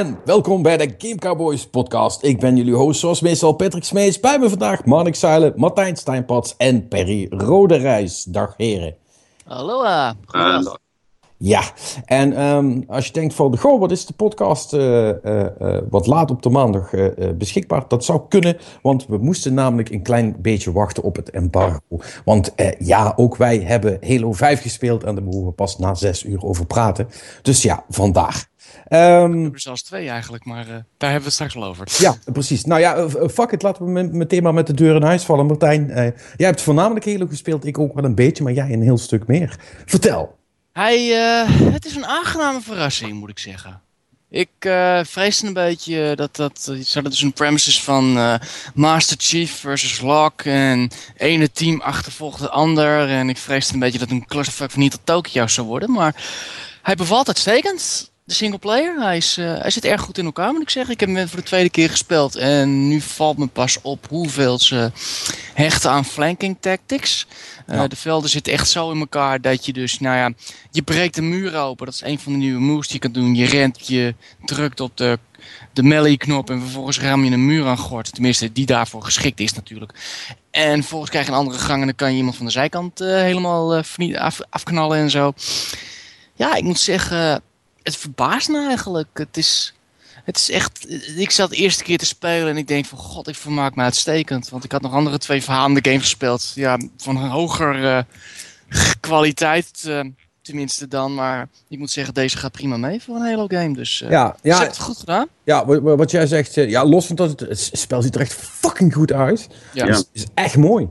En welkom bij de Game Cowboys podcast. Ik ben jullie host zoals meestal Patrick Smees. Bij me vandaag Marnik Zeilen, Martijn Steinpats en Perry Roderijs. Dag heren. Hallo. Uh, ja, en ehm, als je denkt van, goh, wat is de podcast uh, uh, wat laat op de maandag beschikbaar? Dat zou kunnen, want we moesten namelijk een klein beetje wachten op het embargo. Want ja, ook wij hebben Halo 5 gespeeld en daar moeten we pas na zes uur over praten. Dus ja, vandaag. Um, er zelfs twee eigenlijk, maar daar hebben we het straks wel over. Ja, precies. Nou ja, fuck it, laten we meteen maar met de deur in huis vallen. Martijn, jij hebt voornamelijk Halo gespeeld, ik ook wel een beetje, maar jij een heel stuk meer. Vertel. Hij, uh, het is een aangename verrassing, moet ik zeggen. Ik uh, vreesde een beetje dat dat. Zat dus een premises van uh, Master Chief versus Locke. En ene team achtervolgt het ander. En ik vreesde een beetje dat een clusterfuck van niet tot Tokyo zou worden. Maar hij bevalt uitstekend de singleplayer. Hij, is, hij zit erg goed in elkaar, moet ik zeggen. Ik heb hem voor de tweede keer gespeeld. En nu valt me pas op hoeveel ze hechten aan flanking tactics. Uh, ja. De velden zitten echt zo in elkaar dat je dus, nou ja, je breekt de muur open. Dat is een van de nieuwe moves die je kan doen. Je rent, je drukt op de, de melee-knop en vervolgens ram je een muur aan gort. Tenminste, die daarvoor geschikt is natuurlijk. En vervolgens krijg je een andere gang en dan kan je iemand van de zijkant uh, helemaal af, afknallen en zo. Ja, ik moet zeggen, het verbaast me eigenlijk. Het is, het is echt. Ik zat de eerste keer te spelen en ik denk van god, ik vermaak me uitstekend. Want ik had nog andere twee verhalende games gespeeld. Ja, van een hoger uh, kwaliteit. Uh, tenminste dan. Maar ik moet zeggen, deze gaat prima mee voor een Halo game. Dus uh, ja, ja, het goed gedaan. Ja, wat, jij zegt, ja, los van dat het, het spel ziet er echt fucking goed uit. Ja. Het is echt mooi.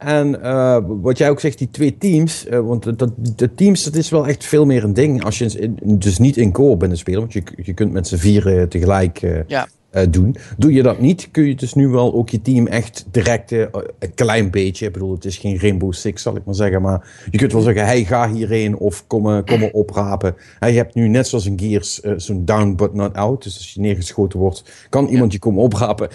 En uh, wat jij ook zegt, die twee teams. Uh, want dat, de teams, dat is wel echt veel meer een ding. Als je in, dus niet in co bent spelen. Want je, je kunt met z'n vieren tegelijk uh, ja. Uh, doen. Doe je dat niet, kun je dus nu wel ook je team echt direct uh, een klein beetje. Ik bedoel, het is geen Rainbow Six, zal ik maar zeggen. Maar je kunt wel zeggen, hey, ga hierheen of kom, kom me oprapen. Hey, je hebt nu net zoals een Gears uh, zo'n down but not out. Dus als je neergeschoten wordt, kan iemand je komen oprapen.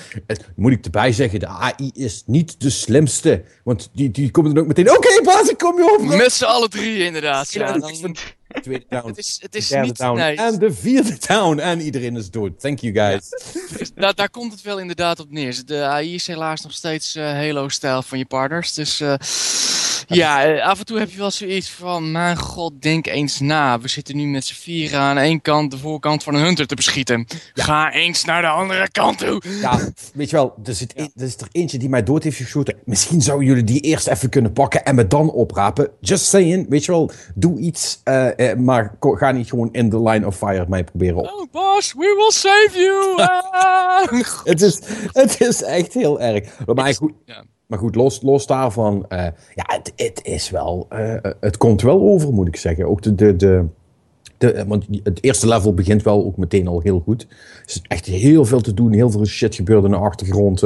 moet ik erbij zeggen, de AI is niet de slimste. Want die, die komen dan ook meteen, oké okay, baas, ik kom je op. Met z'n alle drie inderdaad. Ja, ja dan... Tweede down. Het is, het is derde niet, down. nee. En de vierde down. En iedereen is dood. Thank you guys. Ja. daar, daar komt het wel inderdaad op neer. De AI is helaas nog steeds uh, Halo-stijl van je partners. Dus uh, ja, af en toe heb je wel zoiets van... Mijn god, denk eens na. We zitten nu met z'n vieren aan één kant de voorkant van een hunter te beschieten. Ja. Ga eens naar de andere kant toe. Ja, weet je wel, er zit, er is er eentje die mij dood heeft geschoten. Misschien zouden jullie die eerst even kunnen pakken en me dan oprapen. Just saying, weet je wel, doe iets... Uh, uh, maar ga niet gewoon in the line of fire mij proberen op. Oh, boss, we will save you! het, is, het is echt heel erg. Maar goed, ja. maar goed los, los daarvan, uh, ja, het, het is wel, uh, het komt wel over, moet ik zeggen. Ook de, de, de, de, want het eerste level begint wel ook meteen al heel goed. Er is echt heel veel te doen, heel veel shit gebeurt in de achtergrond.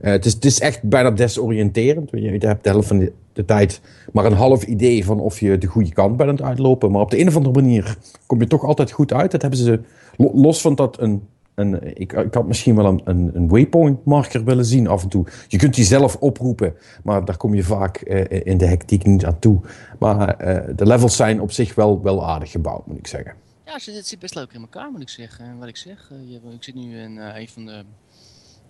Het, is, het is echt bijna desoriënterend. Je hebt de helft van de, de tijd maar een half idee van of je de goede kant bent aan het uitlopen. Maar op de een of andere manier kom je toch altijd goed uit. Dat hebben ze, los van dat een, een ik, ik had misschien wel een, een, waypoint marker willen zien af en toe. Je kunt die zelf oproepen, maar daar kom je vaak uh, in de hectiek niet aan toe. Maar uh, de levels zijn op zich wel, wel aardig gebouwd, moet ik zeggen. Ja, het zit best leuk in elkaar, moet ik zeggen. En wat ik zeg, uh, ik zit nu in een van de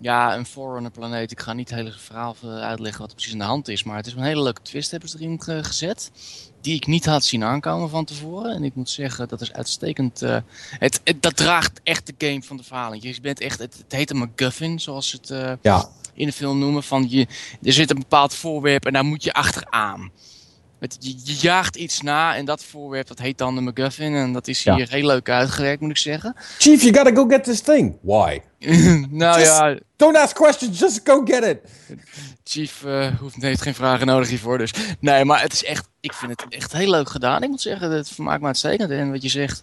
ja, een Forerunner planeet. Ik ga niet het hele verhaal uitleggen wat er precies aan de hand is. Maar het is een hele leuke twist hebben ze erin gezet. Die ik niet had zien aankomen van tevoren. En ik moet zeggen, dat is uitstekend. Uh, het, het, dat draagt echt de game van de verhaling. Je bent echt, het, het heet een MacGuffin, zoals ze het uh, ja. in de film noemen. Van je, er zit een bepaald voorwerp en daar moet je achteraan. Het, je, je, jaagt iets na en dat voorwerp dat heet dan de MacGuffin. En dat is hier ja. heel leuk uitgewerkt, moet ik zeggen. Chief, you gotta go get this thing. Why? nou just, ja. Don't ask questions, just go get it. Chief uh, hoeft, heeft geen vragen nodig hiervoor. Dus nee, maar het is echt, ik vind het echt heel leuk gedaan. Ik moet zeggen, het vermaakt me uitstekend. En wat je zegt,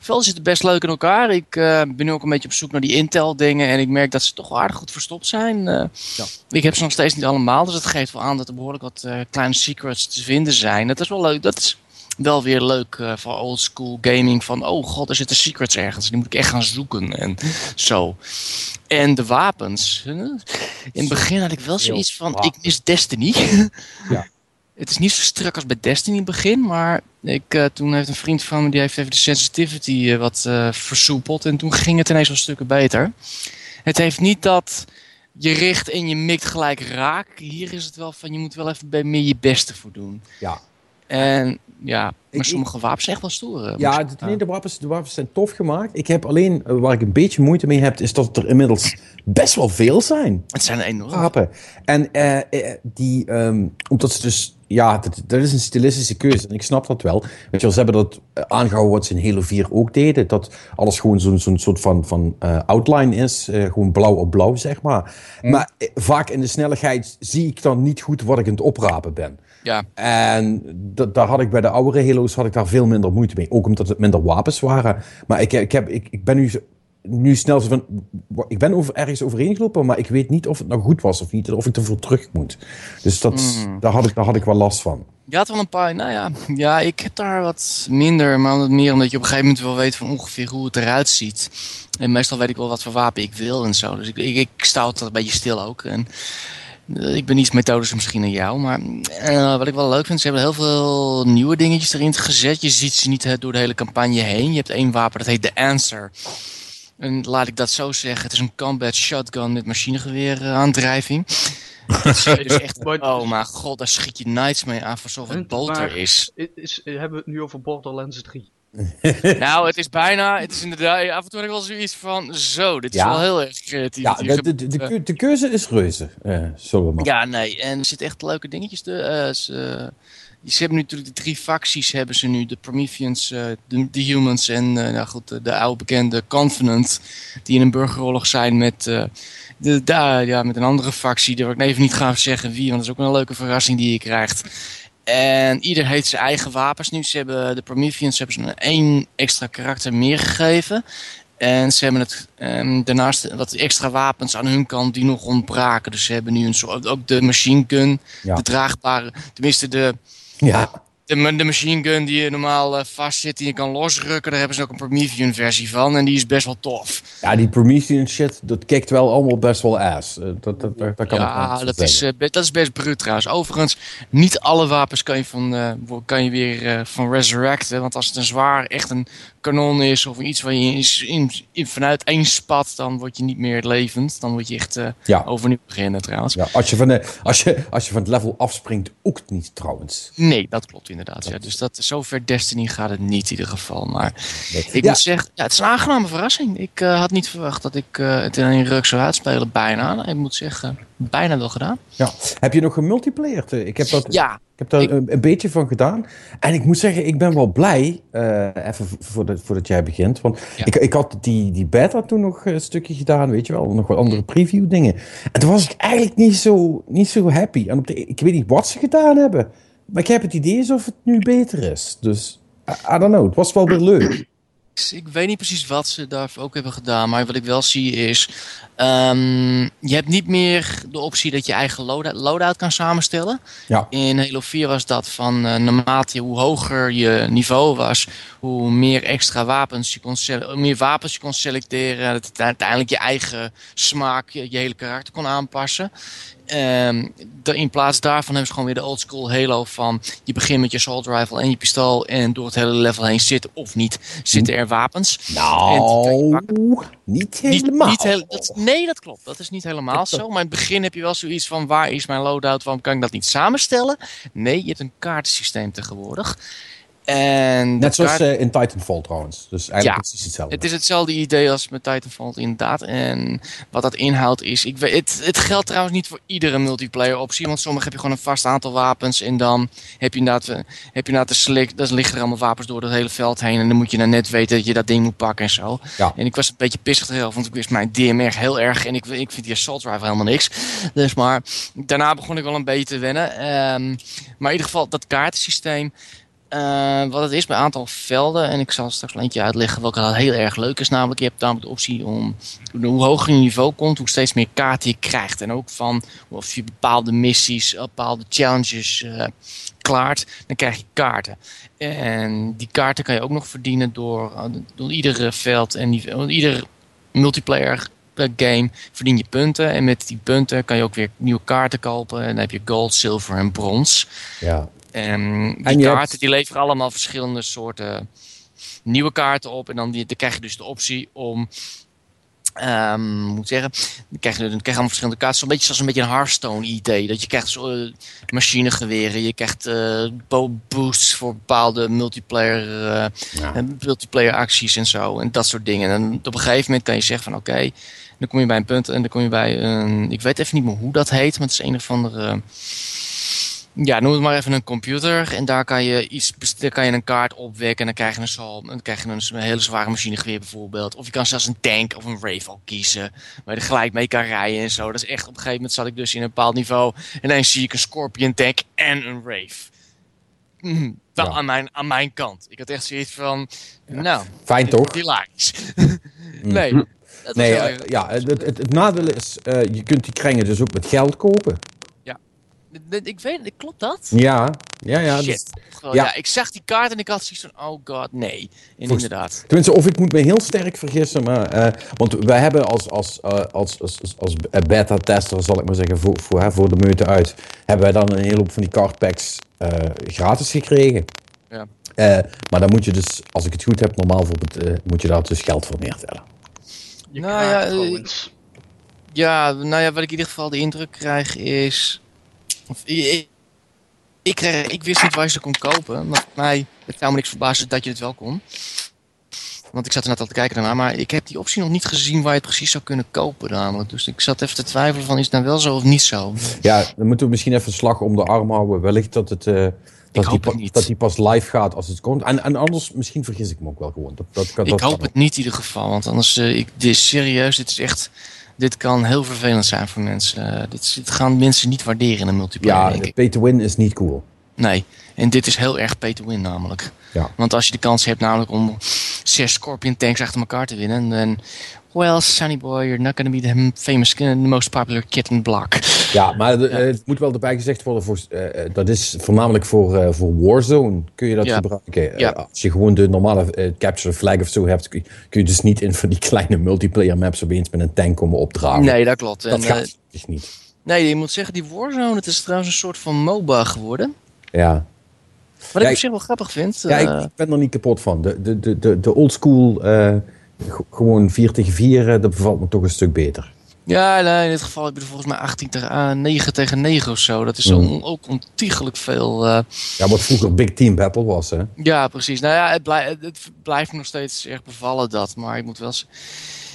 velden zitten best leuk in elkaar. Ik uh, ben nu ook een beetje op zoek naar die Intel dingen. En ik merk dat ze toch aardig goed verstopt zijn. Uh, ja. Ik heb ze nog steeds niet allemaal. Dus het geeft wel aan dat er behoorlijk wat kleine secrets te vinden zijn. Dat is wel leuk. Dat is wel weer leuk uh, voor old school gaming. Van, oh god, er zitten secrets ergens. Die moet ik echt gaan zoeken. En zo. En de wapens. In het begin had ik wel zoiets van, ik mis Destiny. Ja. het is niet zo strak als bij Destiny in het begin, maar ik, uh, toen heeft een vriend van me, die heeft even de sensitivity uh, wat versoepeld en toen ging het ineens wel stukken beter. Het heeft niet dat je richt en je mikt gelijk raak. Hier is het wel van, je moet wel even bij meer je beste voor doen. Ja. En ja, maar sommige wapens echt wel stoer. Ja, de, nee, de, wapens, de wapens zijn tof gemaakt. Ik heb alleen, waar ik een beetje moeite mee heb, is dat er inmiddels best wel veel zijn. Het zijn enorm. Wapen. En uh, die, um, omdat ze dus ja, dat, dat, is een stilistische keuze. En ik snap dat wel. Weet je wel, ze hebben dat aangehouden wat ze in Halo 4 ook deden. Dat alles gewoon zo'n zo'n soort van, van uh, outline is. Uh, gewoon blauw op blauw, zeg maar. Mm. Maar vaak in de snelheid zie ik dan niet goed wat ik aan het oprapen ben. Ja. En daar had ik bij de oudere Halo's had ik daar veel minder moeite mee. Ook omdat het minder wapens waren. Maar ik, ik, heb, ik, ik ben nu nu snel zo van. Ik ben over, ergens overheen gelopen, maar ik weet niet of het nou goed was of niet. Of ik ervoor terug moet. Dus dat, mm. daar, had ik, daar had ik wel last van. Je had wel een paar. Nou ja, ja, ik heb daar wat minder. Maar meer omdat je op een gegeven moment wel weet van ongeveer hoe het eruit ziet. En meestal weet ik wel wat voor wapen ik wil en zo. Dus ik, ik, ik sta altijd een beetje stil ook. En, ik ben iets methodischer misschien dan jou, maar uh, wat ik wel leuk vind, ze hebben heel veel nieuwe dingetjes erin gezet. Je ziet ze niet door de hele campagne heen. Je hebt één wapen, dat heet The Answer. En laat ik dat zo zeggen, het is een combat shotgun met machinegeweer uh, aandrijving. dus echt, oh mijn god, daar schiet je nights mee aan alsof het boter is. is. Hebben we het nu over Borderlands 3? nou, het is bijna, het is inderdaad, af en toe heb ik wel zoiets van, zo, dit is ja. wel heel erg creatief. Ja, de, de, de, de, keuze is reuze, uh, zullen we maar. Ja, nee, en er zitten echt leuke dingetjes. De, uh, ze, ze hebben nu natuurlijk de drie facties hebben ze nu. De Prometheans, uh, de, de, Humans en nou goed, de, de, oude bekende Covenant. Die in een burgeroorlog zijn met, de, de, ja, met een andere factie. Daar wil ik even niet gaan zeggen wie, want dat is ook een leuke verrassing die je krijgt. En ieder heeft zijn eigen wapens nu. Ze hebben, de Prometheans hebben ze een één extra karakter meer gegeven. En ze hebben het, um, daarnaast wat extra wapens aan hun kant die nog ontbraken. Dus ze hebben nu een soort, ook de machine gun, ja. de draagbare, tenminste de ja. De, de machine gun die je normaal uh, vast zit en je kan losrukken, daar hebben ze ook een Promethean versie van en die is best wel tof. Ja, die Promethean shit, dat kijkt wel allemaal best wel ass. Uh, dat, dat, dat, dat kan ja, dat is, uh, dat is best bruut trouwens. Overigens, niet alle wapens kan je, van, kan je weer van resurrecten, want als het een zwaar, echt een kanon is of iets waar je in, in, in, vanuit één spat, dan word je niet meer levend. Dan word je echt uh, ja. overnieuw beginnen trouwens. Ja, als, je van de, als, je, als je van het level afspringt, ook niet trouwens. Nee, dat klopt inderdaad. Dat ja. Dus dat, zover Destiny gaat het niet in ieder geval. Maar ik ja. moet zeggen, ja, het is een aangename verrassing. Ik uh, had niet verwacht dat ik uh, het in een ruk zou uitspelen. Bijna. Ik moet zeggen, bijna wel gedaan. Ja. Heb je nog gemultiplayer? Ik heb dat... Ja, heb daar een, een, beetje van gedaan. En ik moet zeggen, ik ben wel blij, uh, even voordat, voordat jij begint. Want ja. ik, ik had die, die beta toen nog een stukje gedaan, weet je wel. Nog wat andere preview dingen. En toen was ik eigenlijk niet zo, niet zo happy. En op de, ik weet niet wat ze gedaan hebben. Maar ik heb het idee alsof het nu beter is. Dus, I, I don't know. Het was wel weer leuk. Ik weet niet precies wat ze daar ook hebben gedaan. Maar wat ik wel zie is... Um, je hebt niet meer de optie dat je eigen loadout, loadout kan samenstellen. Ja. In Halo 4 was dat van uh, naarmate hoe hoger je niveau was... hoe meer extra wapens je kon, meer wapens je kon selecteren. Dat het uiteindelijk je eigen smaak, je, je hele karakter kon aanpassen. Um, de, in plaats daarvan hebben ze gewoon weer de old school Halo van je begint met je assault rifle en je pistool en door het hele level heen zitten of niet zitten er wapens. Nou, niet helemaal. Niet, niet dat, nee, dat klopt. Dat is niet helemaal zo. Maar in het begin heb je wel zoiets van waar is mijn loadout, waarom kan ik dat niet samenstellen? Nee, je hebt een kaartensysteem tegenwoordig. En Net zoals uh, in Titanfall trouwens. Dus eigenlijk ja, precies hetzelfde. Het is hetzelfde idee als met Titanfall inderdaad. En wat dat inhoudt is... Ik weet, het, het geldt trouwens niet voor iedere multiplayer optie. Want sommige heb je gewoon een vast aantal wapens. En dan heb je inderdaad, eh, heb je inderdaad de slik. Dan liggen er allemaal wapens door het hele veld heen. En dan moet je dan net weten dat je dat ding moet pakken en zo. Ja. En ik was een beetje pissig tegen want ik wist mijn DMR heel erg. En ik, ik vind die assault rifle helemaal niks. Dus maar daarna begon ik wel een beetje te wennen. Um, maar in ieder geval dat kaartensysteem... Uh, wat het is bij een aantal velden, en ik zal straks een eentje uitleggen welke dat heel erg leuk is. Namelijk, je hebt namelijk de optie om, hoe hoger je niveau komt, hoe steeds meer kaarten je krijgt. En ook van of je bepaalde missies, bepaalde challenges uh, klaart, dan krijg je kaarten. En die kaarten kan je ook nog verdienen door, door iedere veld en ieder multiplayer game verdien je punten. En met die punten kan je ook weer nieuwe kaarten kopen. En dan heb je gold, zilver en brons. Ja. En die kaarten die leveren allemaal verschillende soorten nieuwe kaarten op. En dan, die, dan krijg je dus de optie om Um, moet zeggen, dan krijg je, dan krijg je allemaal verschillende kaarten. Zo'n beetje zoals een beetje een Hearthstone idee. Dat je krijgt zo, uh, machinegeweren, je krijgt uh, boosts voor bepaalde multiplayer, uh, ja. multiplayer acties en zo. En dat soort dingen. En op een gegeven moment kan je zeggen van oké, okay, dan kom je bij een punt en dan kom je bij een, ik weet even niet meer hoe dat heet, maar het is een of andere ja, noem het maar even een computer. En daar kan je, iets, daar kan je een kaart opwekken. En dan krijg je een, zal, dan krijg je een, hele zware machinegeweer bijvoorbeeld. Of je kan zelfs een tank of een Rave kiezen. Waar je er gelijk mee kan rijden en zo. Dat is echt, op een gegeven moment zat ik dus in een bepaald niveau. En dan zie ik een Scorpion tank en een Rave. Mm, wel ja. aan, mijn, aan mijn kant. Ik had echt zoiets van, ja. nou... Fijn toch? Hilarisch. nee. Nee, uh, ja, het, het, het, nadeel is, uh, je kunt die kringen dus ook met geld kopen. Ik weet, klopt dat? Ja, ja, ja. Shit. Dus, ja. ja. ik zag die kaart en ik had zoiets van, oh god, nee. En Volgens, inderdaad. Tenminste, of ik moet me heel sterk vergissen, maar, uh, want wij hebben als, als, uh, als, als, als, als beta-tester, zal ik maar zeggen, voor, voor, hè, voor de meute uit, hebben wij dan een hele hoop van die cardpacks uh, gratis gekregen. Ja. maar dan moet je dus, als ik het goed heb, normaal voor het, moet je daar dus geld voor neertellen. Je nou ja, ja, nou ja, wat ik in ieder geval de indruk krijg is ik, ik, ik, wist niet waar je ze kon kopen. Maar mij, het zou me niks verbazen dat je het wel kon. Want ik zat er net al te kijken daarna. Maar ik heb die optie nog niet gezien waar je het precies zou kunnen kopen namelijk. Dus ik zat even te twijfelen van is het nou wel zo of niet zo. Ja, dan moeten we misschien even een slag om de arm houden. Wellicht dat het... Uh, dat, die, dat die pas live gaat als het komt. En, en anders, misschien vergis ik me ook wel gewoon. Dat, dat, ik dat hoop het niet in ieder geval. Want anders, uh, ik, dit is serieus, dit is echt dit kan heel vervelend zijn voor mensen. Uh, dit, dit, gaan mensen niet waarderen in een multiplayer. Ja, denk ik. pay to win is niet cool. Nee, en dit is heel erg pay to win namelijk. Ja. Want als je de kans hebt namelijk om zes Scorpion tanks achter elkaar te winnen, dan well, Sunny Boy, you're not going to be the famous, the most popular kid in the block. Ja, maar ja. het moet wel erbij gezegd worden, voor, uh, dat is voornamelijk voor, uh, voor Warzone kun je dat ja. gebruiken. Ja. als je gewoon de normale capture flag of zo hebt, kun je dus niet in van die kleine multiplayer maps opeens met een tank komen opdragen. Nee, dat klopt. Dat en, gaat dus niet. Nee, je moet zeggen, die Warzone, het is trouwens een soort van MOBA geworden. Ja. Wat ik op zich wel grappig vind. Ja, ik, ik, ben er niet kapot van. De, de, de, de, de old school gewoon 4 tegen 4, dat bevalt me toch een stuk beter. Ja, nee, in dit geval heb je er volgens mij 18 tegen, uh, 9 tegen 9 of zo. Dat is mm. on, ook ontiegelijk veel. Uh... Ja, wat vroeger Big Team Battle was, hè? Ja, precies. Nou ja, het, het blijft nog steeds erg bevallen dat. Maar ik moet wel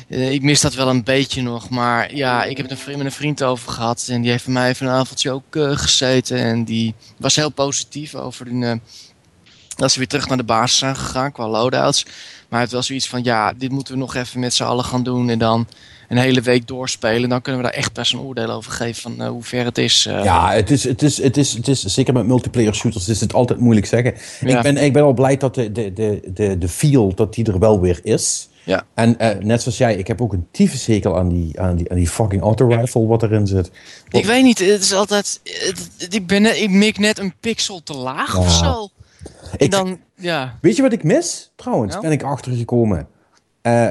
uh, ik mis dat wel een beetje nog. Maar ja, ik heb het er met een vriend over gehad. En die heeft bij mij even een avondje ook uh, gezeten. En die was heel positief over die, dat ze weer terug naar de basis zijn gegaan qua loadouts. Maar het was zoiets van, ja, dit moeten we nog even met z'n allen gaan doen. En dan een hele week doorspelen. Dan kunnen we daar echt best een oordeel over geven van uh, hoe ver het is. Uh. Ja, het is, het, is, het, is, het is zeker met multiplayer shooters is het altijd moeilijk zeggen. Ja. Ik, ben, ik ben al blij dat de, de, de, de, de feel dat die er wel weer is. Ja. En uh, net zoals jij, ik heb ook een tyfushekel aan die, aan die, aan die fucking auto-rifle wat erin zit. Ik weet niet, het is altijd... Het, ik, ben ik mik net een pixel te laag ja. of zo. Ik, dan, ja. Weet je wat ik mis? Trouwens, ben ik achtergekomen. Uh,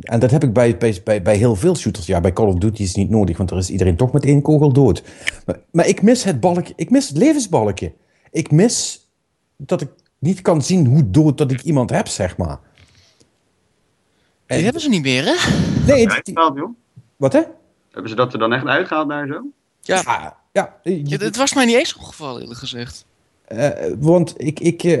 en dat heb ik bij, bij, bij, heel veel shooters. Ja, bij Call of Duty is het niet nodig, want er is iedereen toch met één kogel dood. Maar, maar ik mis het balkje. Ik mis het levensbalkje. Ik mis dat ik niet kan zien hoe dood dat ik iemand heb, zeg maar. En, die hebben ze niet meer, hè? Nee, die, wat hè? Hebben ze dat er dan echt uitgehaald daar zo? Ja, ja, ja, ja het was mij niet eens opgevallen, eerlijk gezegd. Uh, want ik, ik uh,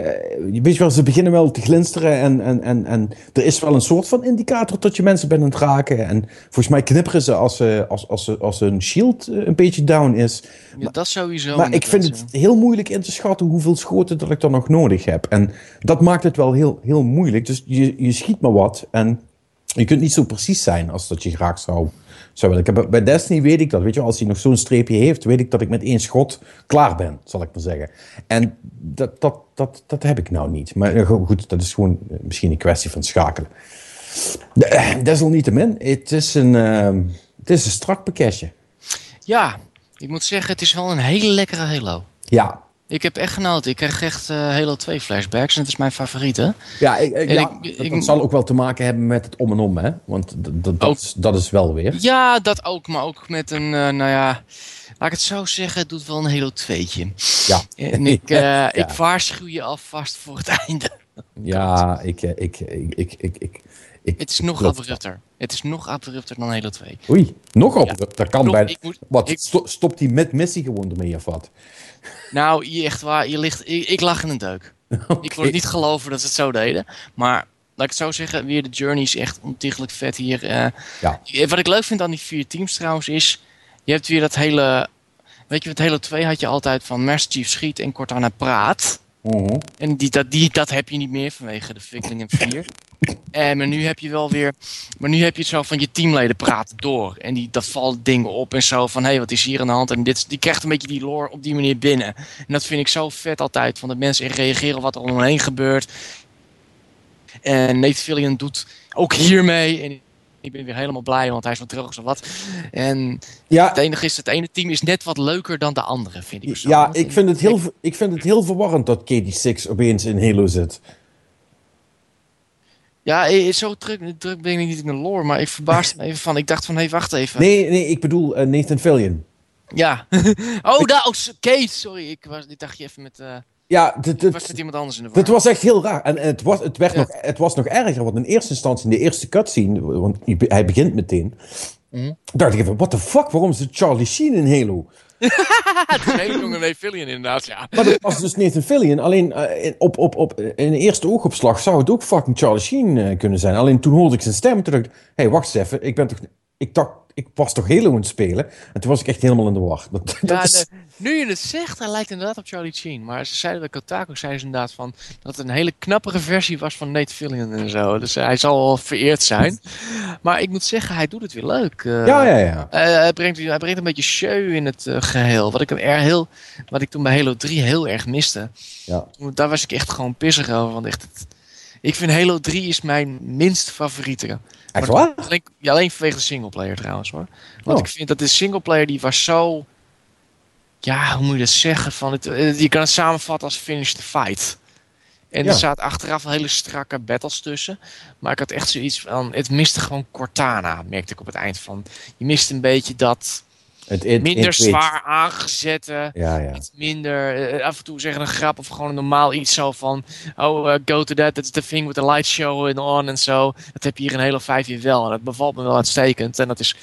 weet je wel, ze beginnen wel te glinsteren en, en, en, en er is wel een soort van indicator dat je mensen bent aan het raken. En volgens mij knipperen ze als, uh, als, als, als een shield een beetje down is. Ja, dat sowieso. Maar ik vind het heel moeilijk in te schatten hoeveel schoten dat ik dan nog nodig heb. En dat maakt het wel heel, heel moeilijk. Dus je, je schiet maar wat en je kunt niet zo precies zijn als dat je graag zou zou ik heb, bij Destiny weet ik dat. Weet je, als hij nog zo'n streepje heeft, weet ik dat ik met één schot klaar ben, zal ik maar zeggen. En dat, dat, dat, dat heb ik nou niet. Maar goed, dat is gewoon eh, misschien een kwestie van schakelen. Desalniettemin, het is een, uh, het is een strak pakketje. Ja, ik moet zeggen, het is wel een hele lekkere Halo. Ja, Ik heb echt genoten. Ik krijg echt uh, Halo 2 flashbacks en het is mijn favoriete. Ja, ik, ik, ja ik, dat, zal ook wel te maken hebben met het om en om, hè? Want dat, dat, is, dat is wel weer. Ja, dat ook. Maar ook met een, uh, nou ja... Laat ik het zo zeggen, het doet wel een Halo 2'tje. Ja. En ik, uh, ja. ik waarschuw je alvast voor het einde. Ja, ik, ik, ik, ik, ik, ik, het is nog abrupter. Het is nog abrupter dan Halo 2. Oei, nog abrupter. Ja. Dat kan nog, bij... Moet, wat, ik, stopt die met missie gewoon ermee of wat? Nou, je, echt waar, je ligt, ik, ik lag in een deuk. Okay. Ik wil niet geloven dat ze het zo deden. Maar laat ik het zo zeggen, weer de journey is echt ontiegelijk vet hier. Uh, ja. Wat ik leuk vind aan die vier teams trouwens is... Je hebt weer dat hele... Weet je, het hele 2 had je altijd van Master Chief schiet en Cortana praat. Uh mhm. -huh. En die, dat, die, dat heb je niet meer vanwege de Fikling en 4. En, maar nu heb je wel weer. Maar nu heb je het zo van je teamleden praten door. En die, dat valt dingen op en zo van hé, hey, wat is hier aan de hand? En dit, die krijgt een beetje die lore op die manier binnen. En dat vind ik zo vet altijd. Van dat mensen reageren op wat er omheen gebeurt. En Nate Fillion doet ook hiermee. En ik ben weer helemaal blij, want hij is wat terug of wat. En ja. het enige is, het ene team is net wat leuker dan de andere, vind ik. Ja, ik vind, het heel, ik vind het heel verwarrend dat KD6 opeens in Halo zit. Ja, zo druk, druk ben ik niet in de lore, maar ik verbaasde me even van. Ik dacht van, hé, hey, wacht even. Nee, nee, ik bedoel uh, Nathan Fillion. Ja. oh, daar, oh, Kate, sorry. Ik, was, ik dacht je even met... Uh, ja, dit, was met iemand anders in de Het was echt heel raar. En, het, was, het, werd nog, het was nog erger, want in eerste instantie, in de eerste cutscene, want hij begint meteen, mm dacht ik even, what the fuck, waarom is het Charlie Sheen in Halo? het is een hele jonge Nathan inderdaad, ja. Maar dat was dus Nathan Fillion. Alleen uh, op, op, op, in de eerste oogopslag zou het ook fucking Charlie Sheen uh, kunnen zijn. Alleen toen hoorde ik zijn stem en toen dacht ik... Hé, hey, wacht eens even. Ik ben toch... Ik dacht, ik was toch Halo aan het spelen. En toen was ik echt helemaal in de war. Dat, ja, is... nu je het zegt, hij lijkt inderdaad op Charlie Sheen. Maar ze zeiden bij Kotaku, zeiden ze inderdaad van, dat het een hele knappere versie was van Nate Fillion en zo. Dus hij zal wel vereerd zijn. maar ik moet zeggen, hij doet het weer leuk. Uh, ja, ja, ja. Uh, hij, brengt, hij brengt een beetje show in het uh, geheel. Wat ik, er heel, wat ik toen bij Halo 3 heel erg miste. Ja. Daar was ik echt gewoon pissig over. Want echt, het, ik vind Halo 3 is mijn minst favoriete. Echt waar? Alleen, ja, alleen vanwege de singleplayer trouwens hoor. Want oh. ik vind dat de singleplayer die was zo... Ja, hoe moet je dat zeggen? Van het, je kan het samenvatten als finish the fight. En ja. er zaten achteraf hele strakke battles tussen. Maar ik had echt zoiets van... Het miste gewoon Cortana, merkte ik op het eind van. Je mist een beetje dat het minder zwaar aangezette. Ja, ja. Iets minder. Uh, af en toe zeggen een grap of gewoon een normaal iets zo van. Oh, uh, go to that. That's the thing with the light show and on en zo. Dat heb je hier een hele vijf jaar wel. En dat bevalt me wel uitstekend. En dat is.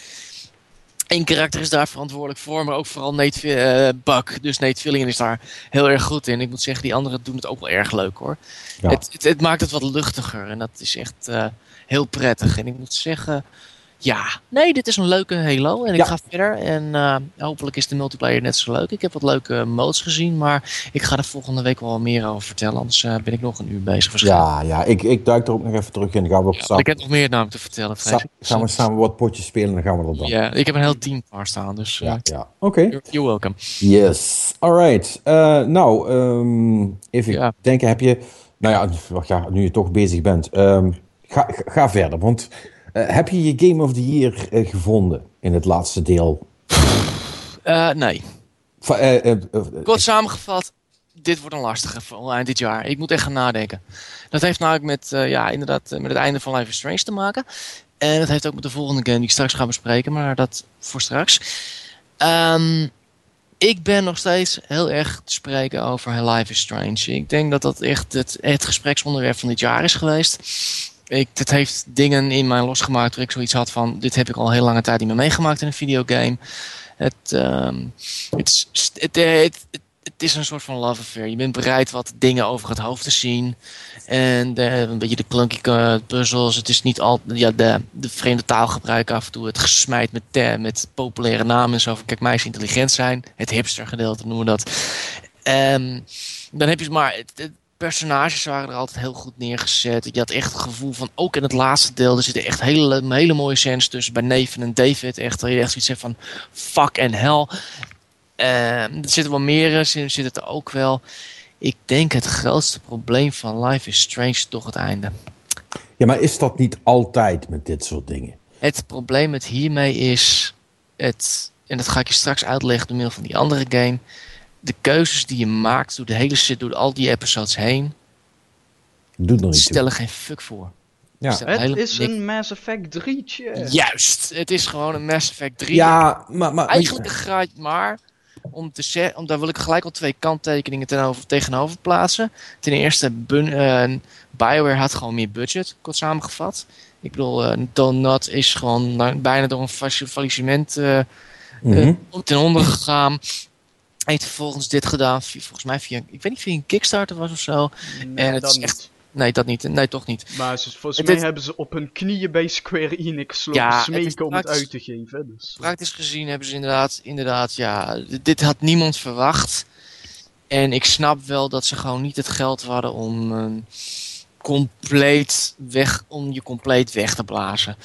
Eén karakter is daar verantwoordelijk voor, maar ook vooral Nate uh, Buck. Dus Nate Fillion is daar heel erg goed in. Ik moet zeggen, die anderen doen het ook wel erg leuk hoor. Ja. Het, het, het, maakt het wat luchtiger en dat is echt heel prettig. En ik moet zeggen, ja, nee, dit is een leuke Halo. En ik ga verder. En uh, hopelijk is de multiplayer net zo leuk. Ik heb wat leuke modes gezien. Maar ik ga er volgende week wel meer over vertellen. Anders uh, ben ik nog een uur bezig. Ja, ja ik, ik duik er ook nog even terug in. Dan gaan we op ja, samen... Ik heb nog meer namelijk te vertellen. Sa gaan we samen wat potjes spelen en dan gaan we dat dan. Ja, ik heb een heel team paar staan. Dus uh, ja, ja. oké. Okay. You're, welcome. Yes, alright. nou, um, even ja. denken. Heb je... Nou ja, ja, nu je toch bezig bent. Um, ga, ga verder, want... Uh, heb je je Game of the Year uh, gevonden in het laatste deel? Uh, nee. Kort samengevat, dit wordt een lastige voor eind dit jaar. Ik moet echt gaan nadenken. Dat heeft namelijk met, ja, inderdaad, met het einde van Life is Strange te maken. En dat heeft ook met de volgende game die ik straks ga bespreken, maar dat voor straks. Um, ik ben nog steeds heel erg te spreken over Life is Strange. Ik denk dat dat echt het, het gespreksonderwerp van dit jaar is geweest ik, het heeft dingen in mij losgemaakt waar ik zoiets had van... dit heb ik al heel lange tijd niet meer meegemaakt in een videogame. Het, um, het, het, het, het, is een soort van love affair. Je bent bereid wat dingen over het hoofd te zien. En een beetje de clunky puzzels. Het is niet al ja, de, de vreemde taalgebruik af en toe. Het gesmijt met, met populaire namen en zo. Van, kijk, meisjes intelligent zijn. Het hipster gedeelte noemen we dat. Um, dan heb je maar... Het, personages waren er altijd heel goed neergezet. Je had echt het gevoel van, ook in het laatste deel, er zitten echt hele, hele mooie scènes tussen bij Neven en David. Echt, dat je echt zoiets van, fuck en hell. Uh, er zitten wel meer zitten, zitten er ook wel. Ik denk het grootste probleem van Life is Strange toch het einde. Ja, maar is dat niet altijd met dit soort dingen? Het probleem met hiermee is, het, en dat ga ik je straks uitleggen door middel van die andere game de keuzes die je maakt door de hele shit, door al die episodes heen, Doet nog niet toe. stellen geen fuck voor. Ja. Het is een Mass Effect 3'tje. Juist, het is gewoon een Mass Effect 3. Ja, maar... maar Eigenlijk een graad, maar om te zeggen, om, daar wil ik gelijk al twee kanttekeningen tegenover, tegenover plaatsen. Ten eerste, Bun, eh, BioWare had gewoon meer budget, kort samengevat. Ik bedoel, eh Donut is gewoon na- bijna door een faillissement eh, Mhm. eh, ten onder gegaan. Heeft vervolgens dit gedaan, volgens mij via, ik weet niet, via een Kickstarter was of zo. Nee, En het dat is niet. echt- Nee, dat niet. Nee, toch niet. Maar ze, volgens Het mij is- hebben ze op hun knieën bij Square Enix lopen Ja, het om het uit te geven. Dus. Praktisch gezien hebben ze inderdaad, inderdaad, ja, dit had niemand verwacht. En ik snap wel dat ze gewoon niet het geld hadden om een compleet weg, om je compleet weg te blazen.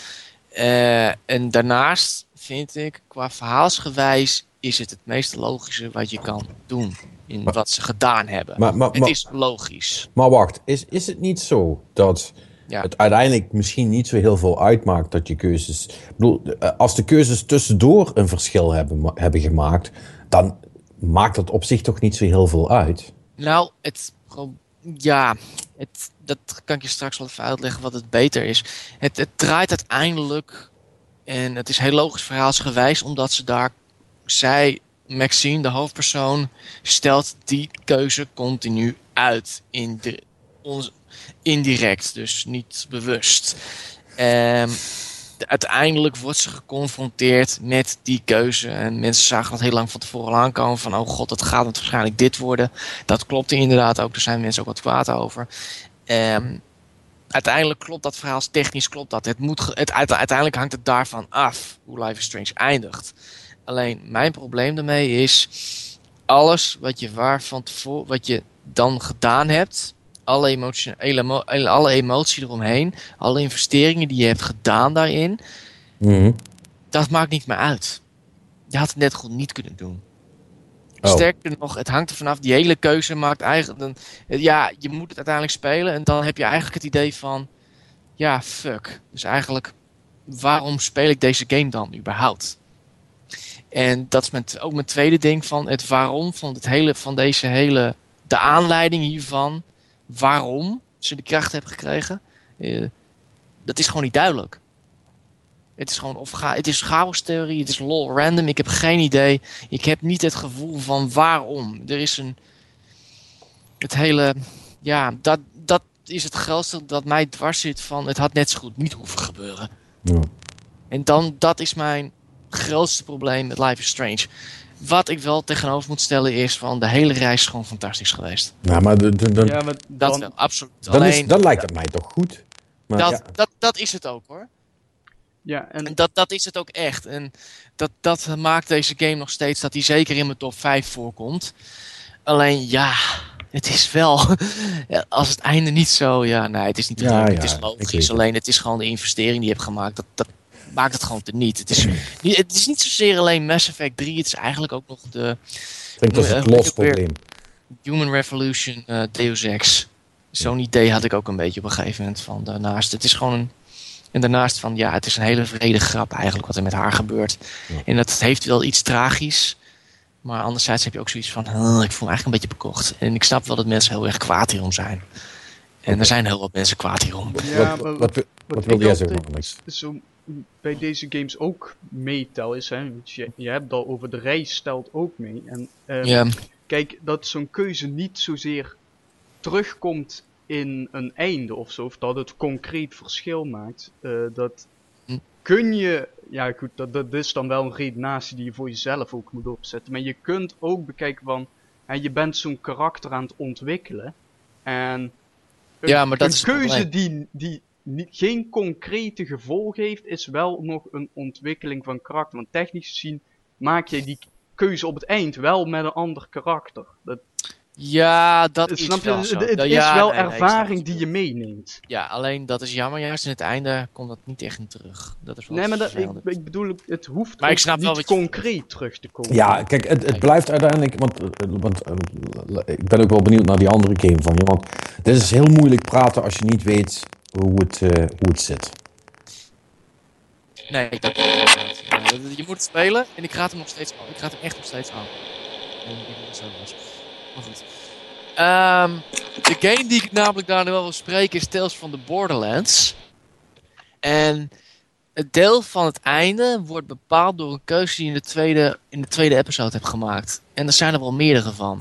Eh, en daarnaast vind ik, qua verhaalsgewijs, is het het meest logische wat je kan doen. In Maar- wat ze gedaan hebben. Maar, maar, het is logisch. maar wacht, is, is het niet zo dat Ja. het uiteindelijk misschien niet zo heel veel uitmaakt dat je keuzes... Ik bedoel, eh, als de keuzes tussendoor een verschil hebben, hebben gemaakt, dan maakt dat op zich toch niet zo heel veel uit. Nou, het, ja, het, dat kan ik je straks wel even uitleggen wat het beter is. Het, het draait uiteindelijk, en het is heel logisch verhaalsgewijs, omdat ze daar, zij, Maxine, de hoofdpersoon, stelt die keuze continu uit. In de, ons, indirect, dus niet bewust. De- uiteindelijk wordt ze geconfronteerd met die keuze. En mensen zagen het heel lang van tevoren aankomen. Van, oh god, het gaat het waarschijnlijk dit worden. Dat klopte inderdaad ook. Daar zijn mensen ook wat kwaad over. Ehm, uiteindelijk klopt dat verhaal. Technisch klopt dat. Het moet, het, uite- uiteindelijk hangt het daarvan af hoe Life is Strange eindigt. Alleen, mijn probleem daarmee is... Alles wat je waar van tevoren... Wat je dan gedaan hebt... Alle emotie, emo- alle emotie eromheen... Alle investeringen die je hebt gedaan daarin Mhm. dat maakt niet meer uit. Je had het net goed niet kunnen doen. Oh. Sterker nog, het hangt er vanaf. Die hele keuze maakt eigenlijk... Dan, ja, je moet het uiteindelijk spelen. En dan heb je eigenlijk het idee van... Ja, fuck. Dus eigenlijk... Waarom speel ik deze game dan überhaupt? En dat is mijn, t- ook mijn tweede ding van het waarom van, het hele, van deze hele... De aanleiding hiervan. Waarom ze de kracht hebben gekregen. eh, dat is gewoon niet duidelijk. Het is gewoon of ga, het is chaos-theorie, het is lol random. Ik heb geen idee. Ik heb niet het gevoel van waarom. Er is een. Het hele. Ja, dat, dat is het grootste dat mij dwars zit van. Het had net zo goed niet hoeven gebeuren. Ja. En dan, dat is mijn grootste probleem met Life is Strange. Wat ik wel tegenover moet stellen is van de hele reis is gewoon fantastisch geweest. Ja, maar de, de, de- Ja, maar Dat dan, wel, absoluut. dan, Alleen, is, dan lijkt het mij toch goed. Maar, dat, ja. dat, dat is het ook hoor. ja, en En dat, dat is het ook echt. En dat, dat maakt deze game nog steeds dat hij zeker in mijn top 5 voorkomt. Alleen ja, het is wel. ja, Als het einde niet zo. Ja, nee, het is niet Ja, ja, het is logisch. Alleen het is gewoon de investering die je hebt gemaakt. Dat, dat maakt het gewoon te niet. Het is, niet- het is niet zozeer alleen Mass Effect 3. Het is eigenlijk ook nog de ik denk dat is het Eh, los probleem. Human Revolution eh, Deus Ex. Zo'n idee had ik ook een beetje op een gegeven moment van daarnaast. Het is gewoon een. En daarnaast van ja, het is een hele vrede grap eigenlijk wat er met haar gebeurt. Ja. En dat heeft wel iets tragisch. Maar anderzijds heb je ook zoiets van, "Huh, ik voel me eigenlijk een beetje bekocht. En ik snap wel dat mensen heel erg kwaad hierom zijn. En er zijn heel wat mensen kwaad hierom. ja, wat, wat, wat, wat wilde jij zeggen, Alex? zo bij deze games ook meetel is, hè, je, je hebt al over de reis stelt ook mee. En ehm, kijk, dat zo'n keuze niet zozeer terugkomt in een einde of zo, of dat het concreet verschil maakt, eh, dat Hm. kun je, ja goed, dat, dat is dan wel een redenatie die je voor jezelf ook moet opzetten, maar je kunt ook bekijken van, hè, je bent zo'n karakter aan het ontwikkelen, en een, Ja, maar dat een is het keuze die, die niet, geen concrete gevolg heeft, is wel nog een ontwikkeling van karakter, want technisch gezien maak je die keuze op het eind wel met een ander karakter. Dat, ja dat is snap je? wel Het, zo. het Ja, is wel nee, ervaring die je meeneemt. Ja, alleen dat is jammer. Juist in het einde komt dat niet echt in terug. Dat is wel Nee, maar dat, ik, ik bedoel, het hoeft Maar ik ook snap wel niet je- concreet terug te komen. Ja, kijk, het, het blijft uiteindelijk. Want, eh, want eh, ik ben ook wel benieuwd naar die andere game van je. Want dit is heel moeilijk praten als je niet weet hoe het, eh, hoe het zit. Nee, dat dat- je moet het spelen en ik raad hem nog steeds aan. Ik raad hem echt nog steeds aan. zo was. Maar goed. Ehm, de game die ik namelijk daar nu wel wil spreken is Tales from the Borderlands. En het deel van het einde wordt bepaald door een keuze die je in de tweede, in de tweede episode hebt gemaakt. En er zijn er wel meerdere van.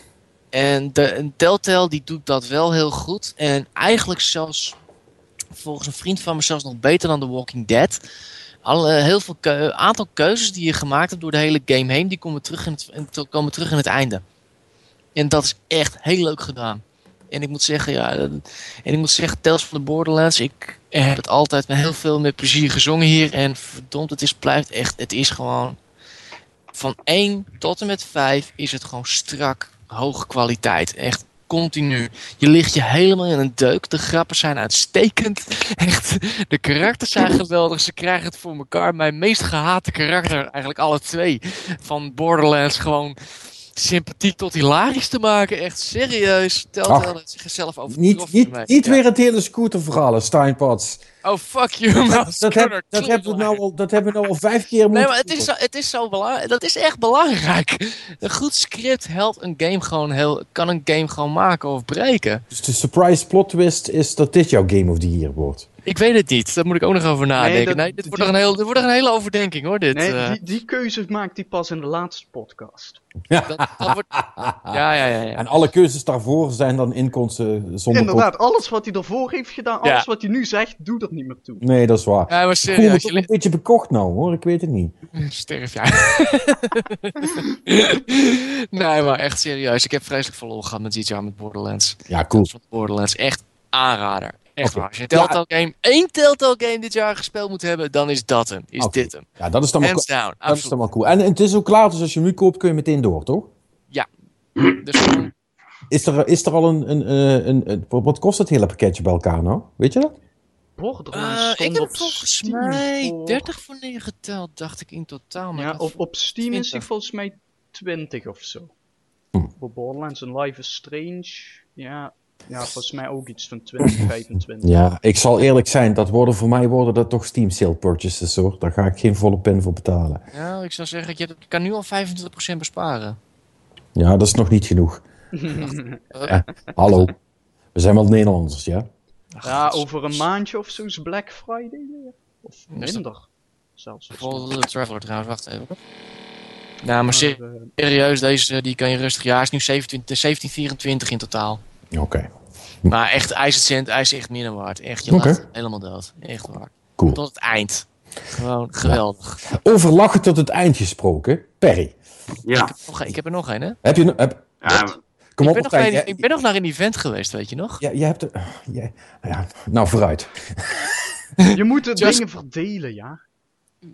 en de, een Telltale die doet dat wel heel goed. En eigenlijk zelfs volgens een vriend van me zelfs nog beter dan The Walking Dead. Al, uh, heel veel aantal keuzes die je gemaakt hebt door de hele game heen, die komen terug in het, komen terug in het einde. En dat is echt heel leuk gedaan. En ik moet zeggen, ja, en ik moet zeggen, Tales van the Borderlands, ik heb het altijd met heel veel met plezier gezongen hier. En verdomd, het is, blijft echt, het is gewoon van 1 tot en met 5 is het gewoon strak, hoge kwaliteit. Echt continu. Je ligt je helemaal in een deuk. De grappen zijn uitstekend. Echt, de karakters zijn geweldig. Ze krijgen het voor elkaar. Mijn meest gehate karakter, eigenlijk alle twee, van Borderlands, gewoon sympathiek tot hilarisch te maken. Echt serieus. Telt wel zichzelf over Niet, niet, niet weer het hele scooterverhaal, Steinpots. Oh, fuck you, Dat, dat, heb, dat, hebben we nou al, dat hebben we nou al vijf keer moeten Nee, maar het is, zo, het is zo belangrijk. Dat is echt belangrijk. Een goed script helpt een game gewoon heel, kan een game gewoon maken of breken. Dus de surprise plot twist is dat dit jouw Game of the Year wordt. Ik weet het niet. Daar moet ik ook nog over nadenken. Nee, dit, wordt een heel, dit wordt een hele overdenking hoor. Dit, nee, uh... die, die keuze maakt hij pas in de laatste podcast. Ja. Dat, dat wordt... ja, ja, ja, ja, En alle keuzes daarvoor zijn dan inkomsten zonder... Inderdaad, alles wat hij daarvoor heeft gedaan, alles wat hij nu zegt, doe dat niet meer toe. Nee, dat is waar. Ja, maar serieus. Ik voel me een beetje bekocht nou hoor, ik weet het niet. Sterf, ja. nee, maar echt serieus. Ik heb vreselijk verloren gehad met dit jaar met Borderlands. Ja, cool. Borderlands, echt aanrader. Echt waar. Als je een Telltale game, één Telltale game dit jaar gespeeld moet hebben, dan is dat hem. Is dit hem. Ja, dat is dan Hands down, dat is dan maar cool. En, het is ook klaar, dus als je hem nu koopt, kun je meteen door, toch? Ja. Dus is, er, is er al een, een, een, een, Wat kost het hele pakketje bij elkaar nou? Weet je dat? Uh, ik heb volgens mij 30 voor neer geteld, dacht ik in totaal. Maar ja, op, op Steam is hij volgens mij 20 of zo. Hm. Voor Borderlands en Life is Strange, ja, ja, volgens mij ook iets van 20, 25. Ja, ik zal eerlijk zijn, dat worden voor mij worden dat toch Steam sale purchases hoor. Daar ga ik geen volle pen voor betalen. Ja, ik zou zeggen, je kan nu al 25% besparen. Ja, dat is nog niet genoeg. hallo, we zijn wel Nederlanders, ja? Ja, over een maandje of zo is Black Friday weer. Of minder. Zelfs. Bijvoorbeeld de Traveler trouwens, wacht even. Nou, maar serieus, deze die kan je rustig. Ja, is nu 17, 1724 in totaal. Oké. Maar echt IJzercent, IJzer echt meer dan waard. Echt, je okay. lacht helemaal dood. Echt waar. Cool. Tot het eind. Gewoon geweldig. Over lachen tot het eind gesproken. Perry. Ja. Ik heb, nog, ik heb er nog een, hè? Heb je heb, ja, Kom ik, op, nog ik ben nog naar een event geweest, weet je nog? Ja, jij hebt er... ja, nou, vooruit. Je moet de dingen verdelen, ja.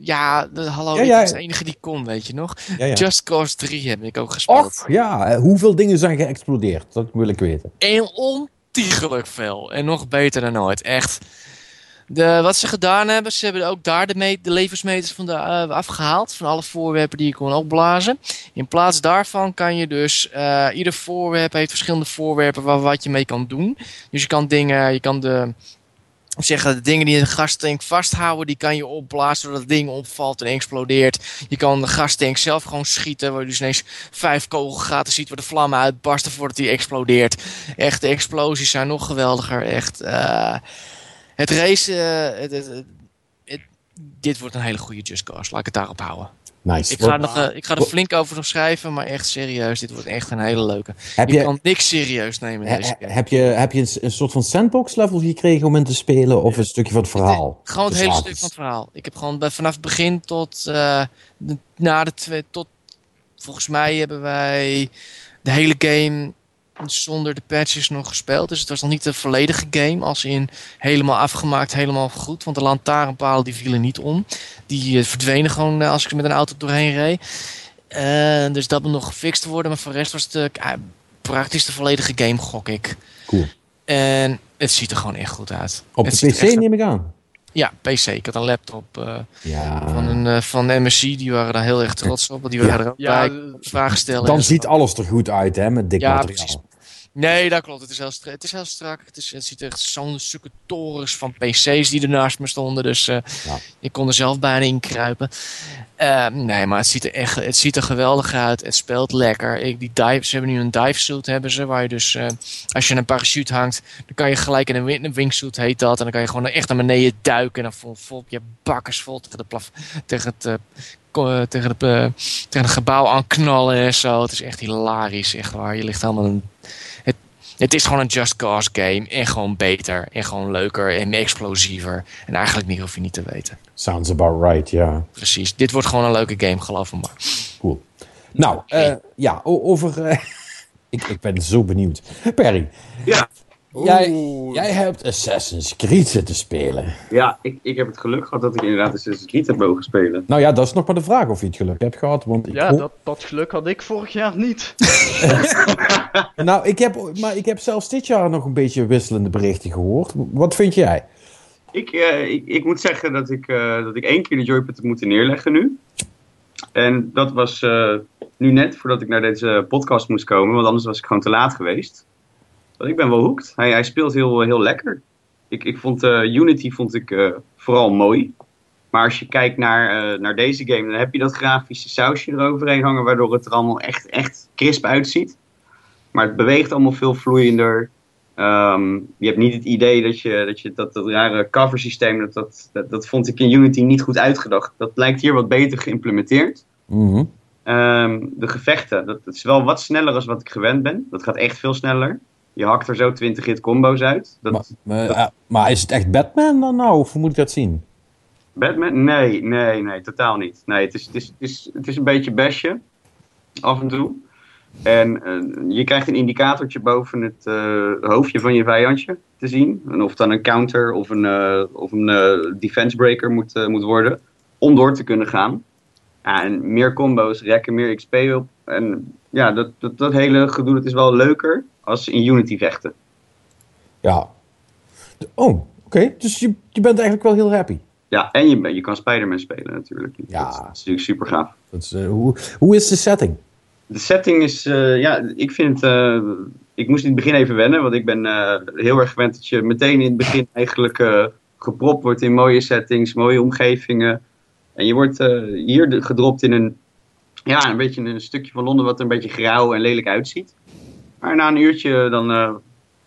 Ja, de, hallo, ja, ja. ik was de enige die kon, weet je nog. Just Cause 3 heb ik ook gespeeld. Och, ja. Hoeveel dingen zijn geëxplodeerd? Dat wil ik weten. En ontiegelijk veel. En nog beter dan ooit. Echt. De, wat ze gedaan hebben, ze hebben ook daar de, de levensmeters van de, uh, afgehaald. Van alle voorwerpen die je kon opblazen. In plaats daarvan kan je dus... Uh, ieder voorwerp heeft verschillende voorwerpen waar wat je mee kan doen. Dus je kan dingen... Je kan de zeggen, de dingen die de gastank vasthouden, die kan je opblazen zodat het ding opvalt en explodeert. Je kan de gastank zelf gewoon schieten, waar je dus ineens vijf kogelgaten ziet waar de vlammen uitbarsten voordat die explodeert. Echt, de explosies zijn nog geweldiger. Echt, uh, het race, het, het, dit wordt een hele goede Just Cause, laat ik het daarop houden. Nice. Ik ga, nog, uh, ik ga er flink over nog schrijven, maar echt serieus. Dit wordt echt een hele leuke. Heb je, kan niks serieus nemen. Deze heb, je, heb je een, een, soort van sandbox level gekregen om in te spelen? Of een stukje van het verhaal? Het, gewoon het hele stuk van het verhaal. Ik heb gewoon vanaf het begin tot uh, de, na de twee. Tot, volgens mij hebben wij de hele game zonder de patches nog gespeeld. Dus het was nog niet de volledige game. Als in helemaal afgemaakt, helemaal goed. Want de lantaarnpalen die vielen niet om. Die uh, verdwenen gewoon uh, als ik met een auto doorheen reed. Uh, dus dat moet nog gefixt worden. Maar voor de rest was het praktisch de volledige game, gok ik. Cool. En het ziet er gewoon echt goed uit. Op het de PC neem ik aan? Ja, PC. Ik had een laptop uh, ja. van, een, uh, van MSC. Die waren daar heel erg trots op. Die waren ja. er ook ja, bij vragen stellen. Dan ziet alles er goed uit, hè, met dik ja, materiaal. Precies. Nee, dat klopt. Het is heel, strak. Het, is heel strak. Het, is, het ziet echt zo'n stukken torens van PC's die ernaast me stonden. Dus uh, ja. je kon er zelf bijna in kruipen. Uh, nee, maar het ziet er echt het ziet er geweldig uit. Het speelt lekker. Ik, die dive, ze hebben nu een dive suit hebben ze, waar je dus uh, als je een parachute hangt, dan kan je gelijk in een, een wingsuit heet dat. En dan kan je gewoon echt naar beneden duiken en dan vol, vol je bakkers vol tegen, de plaf, tegen het tegen, de, tegen het gebouw aan knallen en zo. Het is echt hilarisch, echt waar. Je ligt helemaal een, het, is gewoon een Just Cause game. En gewoon beter. En gewoon leuker en explosiever. En eigenlijk meer hoef je niet te weten. Sounds about right, ja. Precies. Dit wordt gewoon een leuke game, geloof me maar. Cool. Nou, uh, ja, over... Uh, ik, ik ben zo benieuwd. Perry. Ja. Jij, jij hebt Assassin's Creed zitten spelen. Ja, ik, ik heb het geluk gehad dat ik inderdaad Assassin's Creed heb mogen spelen. Nou ja, dat is nog maar de vraag of je het geluk hebt gehad. Want ik ja, dat, dat geluk had ik vorig jaar niet. nou, ik heb, maar ik heb zelfs dit jaar nog een beetje wisselende berichten gehoord. Wat vind jij? Ik, uh, ik, ik moet zeggen dat ik, uh, dat ik één keer de joypad heb moeten neerleggen nu. En dat was uh, nu net voordat ik naar deze podcast moest komen, want anders was ik gewoon te laat geweest ik ben wel hooked. Hij, hij speelt heel, heel lekker. Ik, ik vond uh, Unity vond ik, uh, vooral mooi. Maar als je kijkt naar, uh, naar deze game, dan heb je dat grafische sausje eroverheen hangen, waardoor het er allemaal echt, echt crisp uitziet. Maar het beweegt allemaal veel vloeiender. Um, je hebt niet het idee dat je dat, je, dat, dat rare cover systeem, dat, dat, dat, dat, vond ik in Unity niet goed uitgedacht. Dat lijkt hier wat beter geïmplementeerd. Mm -hmm. um, de gevechten, dat, dat, is wel wat sneller dan wat ik gewend ben. Dat gaat echt veel sneller. Je hakt er zo 20 hit combo's uit. Dat, maar, maar, dat... maar, is het echt Batman dan nou? Of hoe moet ik dat zien? Batman? Nee, nee, nee, totaal niet. Nee, het is, het is, het is, het is een beetje besje. Af en toe. En uh, je krijgt een indicatortje boven het uh, hoofdje van je vijandje te zien. En of het dan een counter of een, uh, of een defense breaker moet, moet worden. Om door te kunnen gaan. Ja, en meer combo's rekken meer XP op. En ja, dat, dat, dat hele gedoe dat is wel leuker als in Unity vechten. Ja. Oh, oké. Dus je, je bent eigenlijk wel heel happy. Ja, en je, je kan Spider-Man spelen natuurlijk. Ja. Dat, is natuurlijk super gaaf. Dat is, uh, hoe, hoe is de setting? De setting is, uh, ja, ik vind, uh, ik moest in het begin even wennen, want ik ben heel erg gewend dat je meteen in het begin eigenlijk gepropt wordt in mooie settings, mooie omgevingen. En je wordt hier gedropt in een, ja, een beetje een stukje van Londen wat er een beetje grauw en lelijk uitziet. Maar na een uurtje dan uh,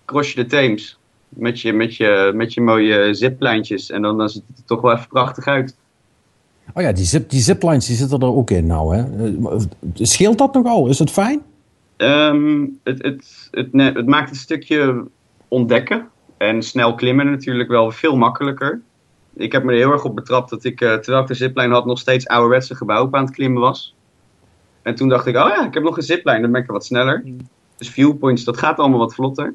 cross je de Theems. Met je, met je, met je mooie ziplijntjes. En dan, dan ziet het er toch wel even prachtig uit. Oh ja, die, zip, die ziplines die zitten er ook in nou. Hè? Eh, scheelt dat nogal? Is het fijn? Um, het, het, het, het, het maakt een stukje ontdekken. En snel klimmen natuurlijk wel veel makkelijker. Ik heb me er heel erg op betrapt dat ik, uh, terwijl ik de zipline had, nog steeds ouderwetse gebouwen aan het klimmen was. En toen dacht ik, oh ja, ik heb nog een zipline, dan ben ik er wat sneller. Mm. Dus viewpoints, dat gaat allemaal wat vlotter.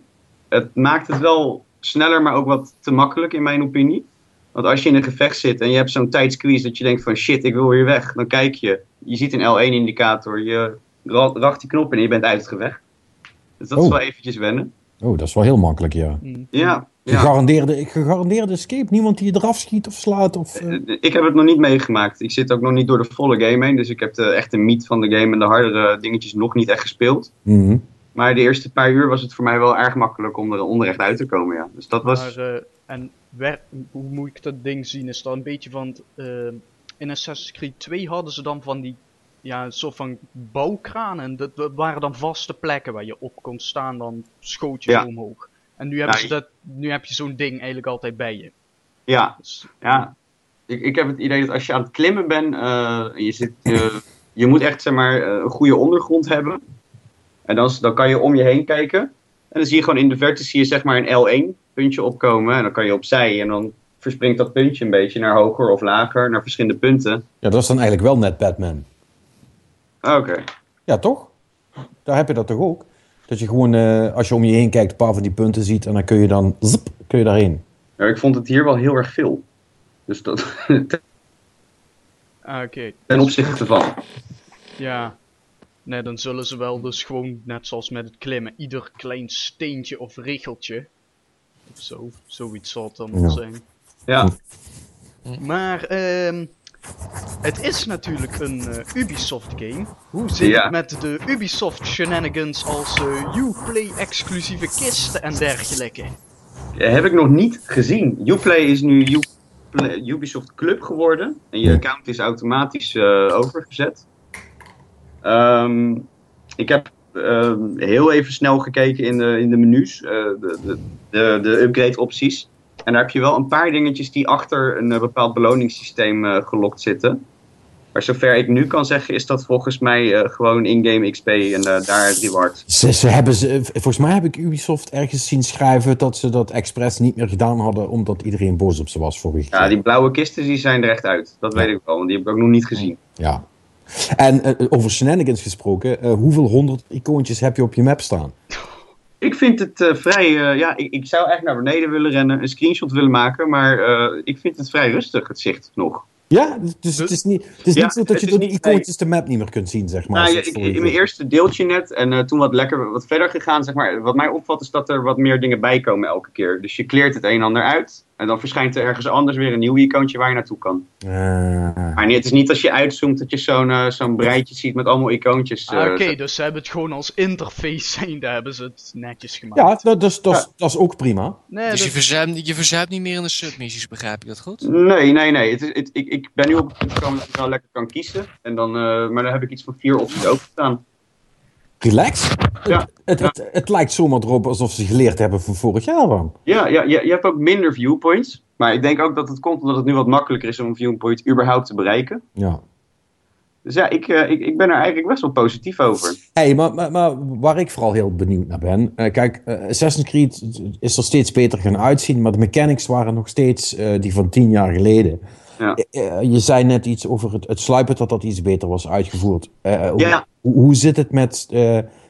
Het maakt het wel sneller, maar ook wat te makkelijk in mijn opinie. Want als je in een gevecht zit en je hebt zo'n tijdsqueeze dat je denkt van shit, ik wil hier weg. Dan kijk je, je ziet een L1-indicator, je racht die knop en je bent uit het gevecht. Dus dat oh. is wel eventjes wennen. Oh, dat is wel heel makkelijk, ja. Mm. Ja. Gegarandeerde, gegarandeerde escape? Niemand die je eraf schiet of slaat? Of, uh... Ik heb het nog niet meegemaakt. Ik zit ook nog niet door de volle game heen. Dus ik heb de echte meat van de game en de hardere dingetjes nog niet echt gespeeld. Mm -hmm. Maar de eerste paar uur was het voor mij wel erg makkelijk om er onderrecht uit te komen, ja. Dus dat was... Maar, uh, en hoe moet ik dat ding zien? Is dat een beetje van... Uh, in Assassin's Creed 2 hadden ze dan van die... Ja, een soort van bouwkranen. Dat, dat waren dan vaste plekken waar je op kon staan, dan schoot je ja. omhoog. En nu, hebben ja, ze dat, nu heb je zo'n ding eigenlijk altijd bij je. Ja, dus, ja. Ik, ik heb het idee dat als je aan het klimmen bent, uh, je, zit, je moet echt zeg maar, een goede ondergrond hebben. En dan, dan kan je om je heen kijken. En dan zie je gewoon in de verte zie je zeg maar een L1 puntje opkomen. En dan kan je opzij en dan verspringt dat puntje een beetje naar hoger of lager, naar verschillende punten. Ja, dat is dan eigenlijk wel net Batman. Oké. Okay. Ja, toch? Daar heb je dat toch ook? Dat je gewoon, uh, als je om je heen kijkt, een paar van die punten ziet en dan kun je dan, zip, kun je daarheen. Ja, ik vond het hier wel heel erg veel. Dus dat... ah, oké. Ten opzichte van. Ja, Nee, dan zullen ze wel dus gewoon, net zoals met het klimmen, ieder klein steentje of regeltje. Of zo, zoiets zal het dan wel ja. zijn. Ja. Maar, ehm... het is natuurlijk een Ubisoft game. Hoe zit het met de Ubisoft shenanigans als Uplay exclusieve kisten en dergelijke? heb ik nog niet gezien. Uplay is nu Ubisoft Club geworden. En je account is automatisch overgezet. Um, ik heb ehm, heel even snel gekeken in de, in de menus, uh, de, de, de, de upgrade opties. En daar heb je wel een paar dingetjes die achter een uh, bepaald beloningssysteem uh, gelokt zitten. Maar zover ik nu kan zeggen, is dat volgens mij gewoon in-game XP en daar het reward. Ze, ze hebben ze, volgens mij heb ik Ubisoft ergens zien schrijven dat ze dat expres niet meer gedaan hadden, omdat iedereen boos op ze was keer. Ja, die blauwe kisten die zijn er echt uit. Dat weet ik wel, want die heb ik ook nog niet gezien. Ja, en uh, over shenanigans gesproken, hoeveel honderd icoontjes heb je op je map staan? Ik vind het uh, vrij, ja, ik, ik, zou echt naar beneden willen rennen, een screenshot willen maken, maar ik vind het vrij rustig, het zicht nog. Ja, dus het is niet, het is niet zo dat je door die icoontjes de map niet meer kunt zien, zeg maar. Nou, ik, in mijn eerste deeltje net, en toen wat lekker wat verder gegaan, zeg maar. Wat mij opvalt is dat er wat meer dingen bij komen elke keer. Dus je kleert het een en ander uit. En dan verschijnt er ergens anders weer een nieuw icoontje waar je naartoe kan. Uh. Maar het is niet als je uitzoomt dat je zo'n uh, zo'n breitje ziet met allemaal icoontjes. Uh, Oké, dus ze hebben het gewoon als interface zijn, daar hebben ze het netjes gemaakt. Ja, dat, dat, dat, dat is ook prima. Nee, dus je, verzuimt, je verzuimt niet meer in de submissies, begrijp ik dat goed? Nee, nee, nee. Het, het, ik, ik ben nu op het punt gekomen dat ik wel lekker kan kiezen. En dan, maar dan heb ik iets van vier opties openstaan. Relax. Ja, het, het, het, lijkt zomaar erop alsof ze geleerd hebben van vorig jaar dan. Ja, ja je, je hebt ook minder viewpoints. Maar ik denk ook dat het komt omdat het nu wat makkelijker is om een viewpoint überhaupt te bereiken. Ja. Dus ja, ik, uh, ik, ik ben er eigenlijk best wel positief over. hey, maar, maar, maar waar ik vooral heel benieuwd naar ben. Uh, kijk, uh, Assassin's Creed is er steeds beter gaan uitzien. Maar de mechanics waren nog steeds die van tien jaar geleden. Ja. je zei net iets over het, het sluipen dat dat iets beter was uitgevoerd. ja. Hoe, hoe, zit het met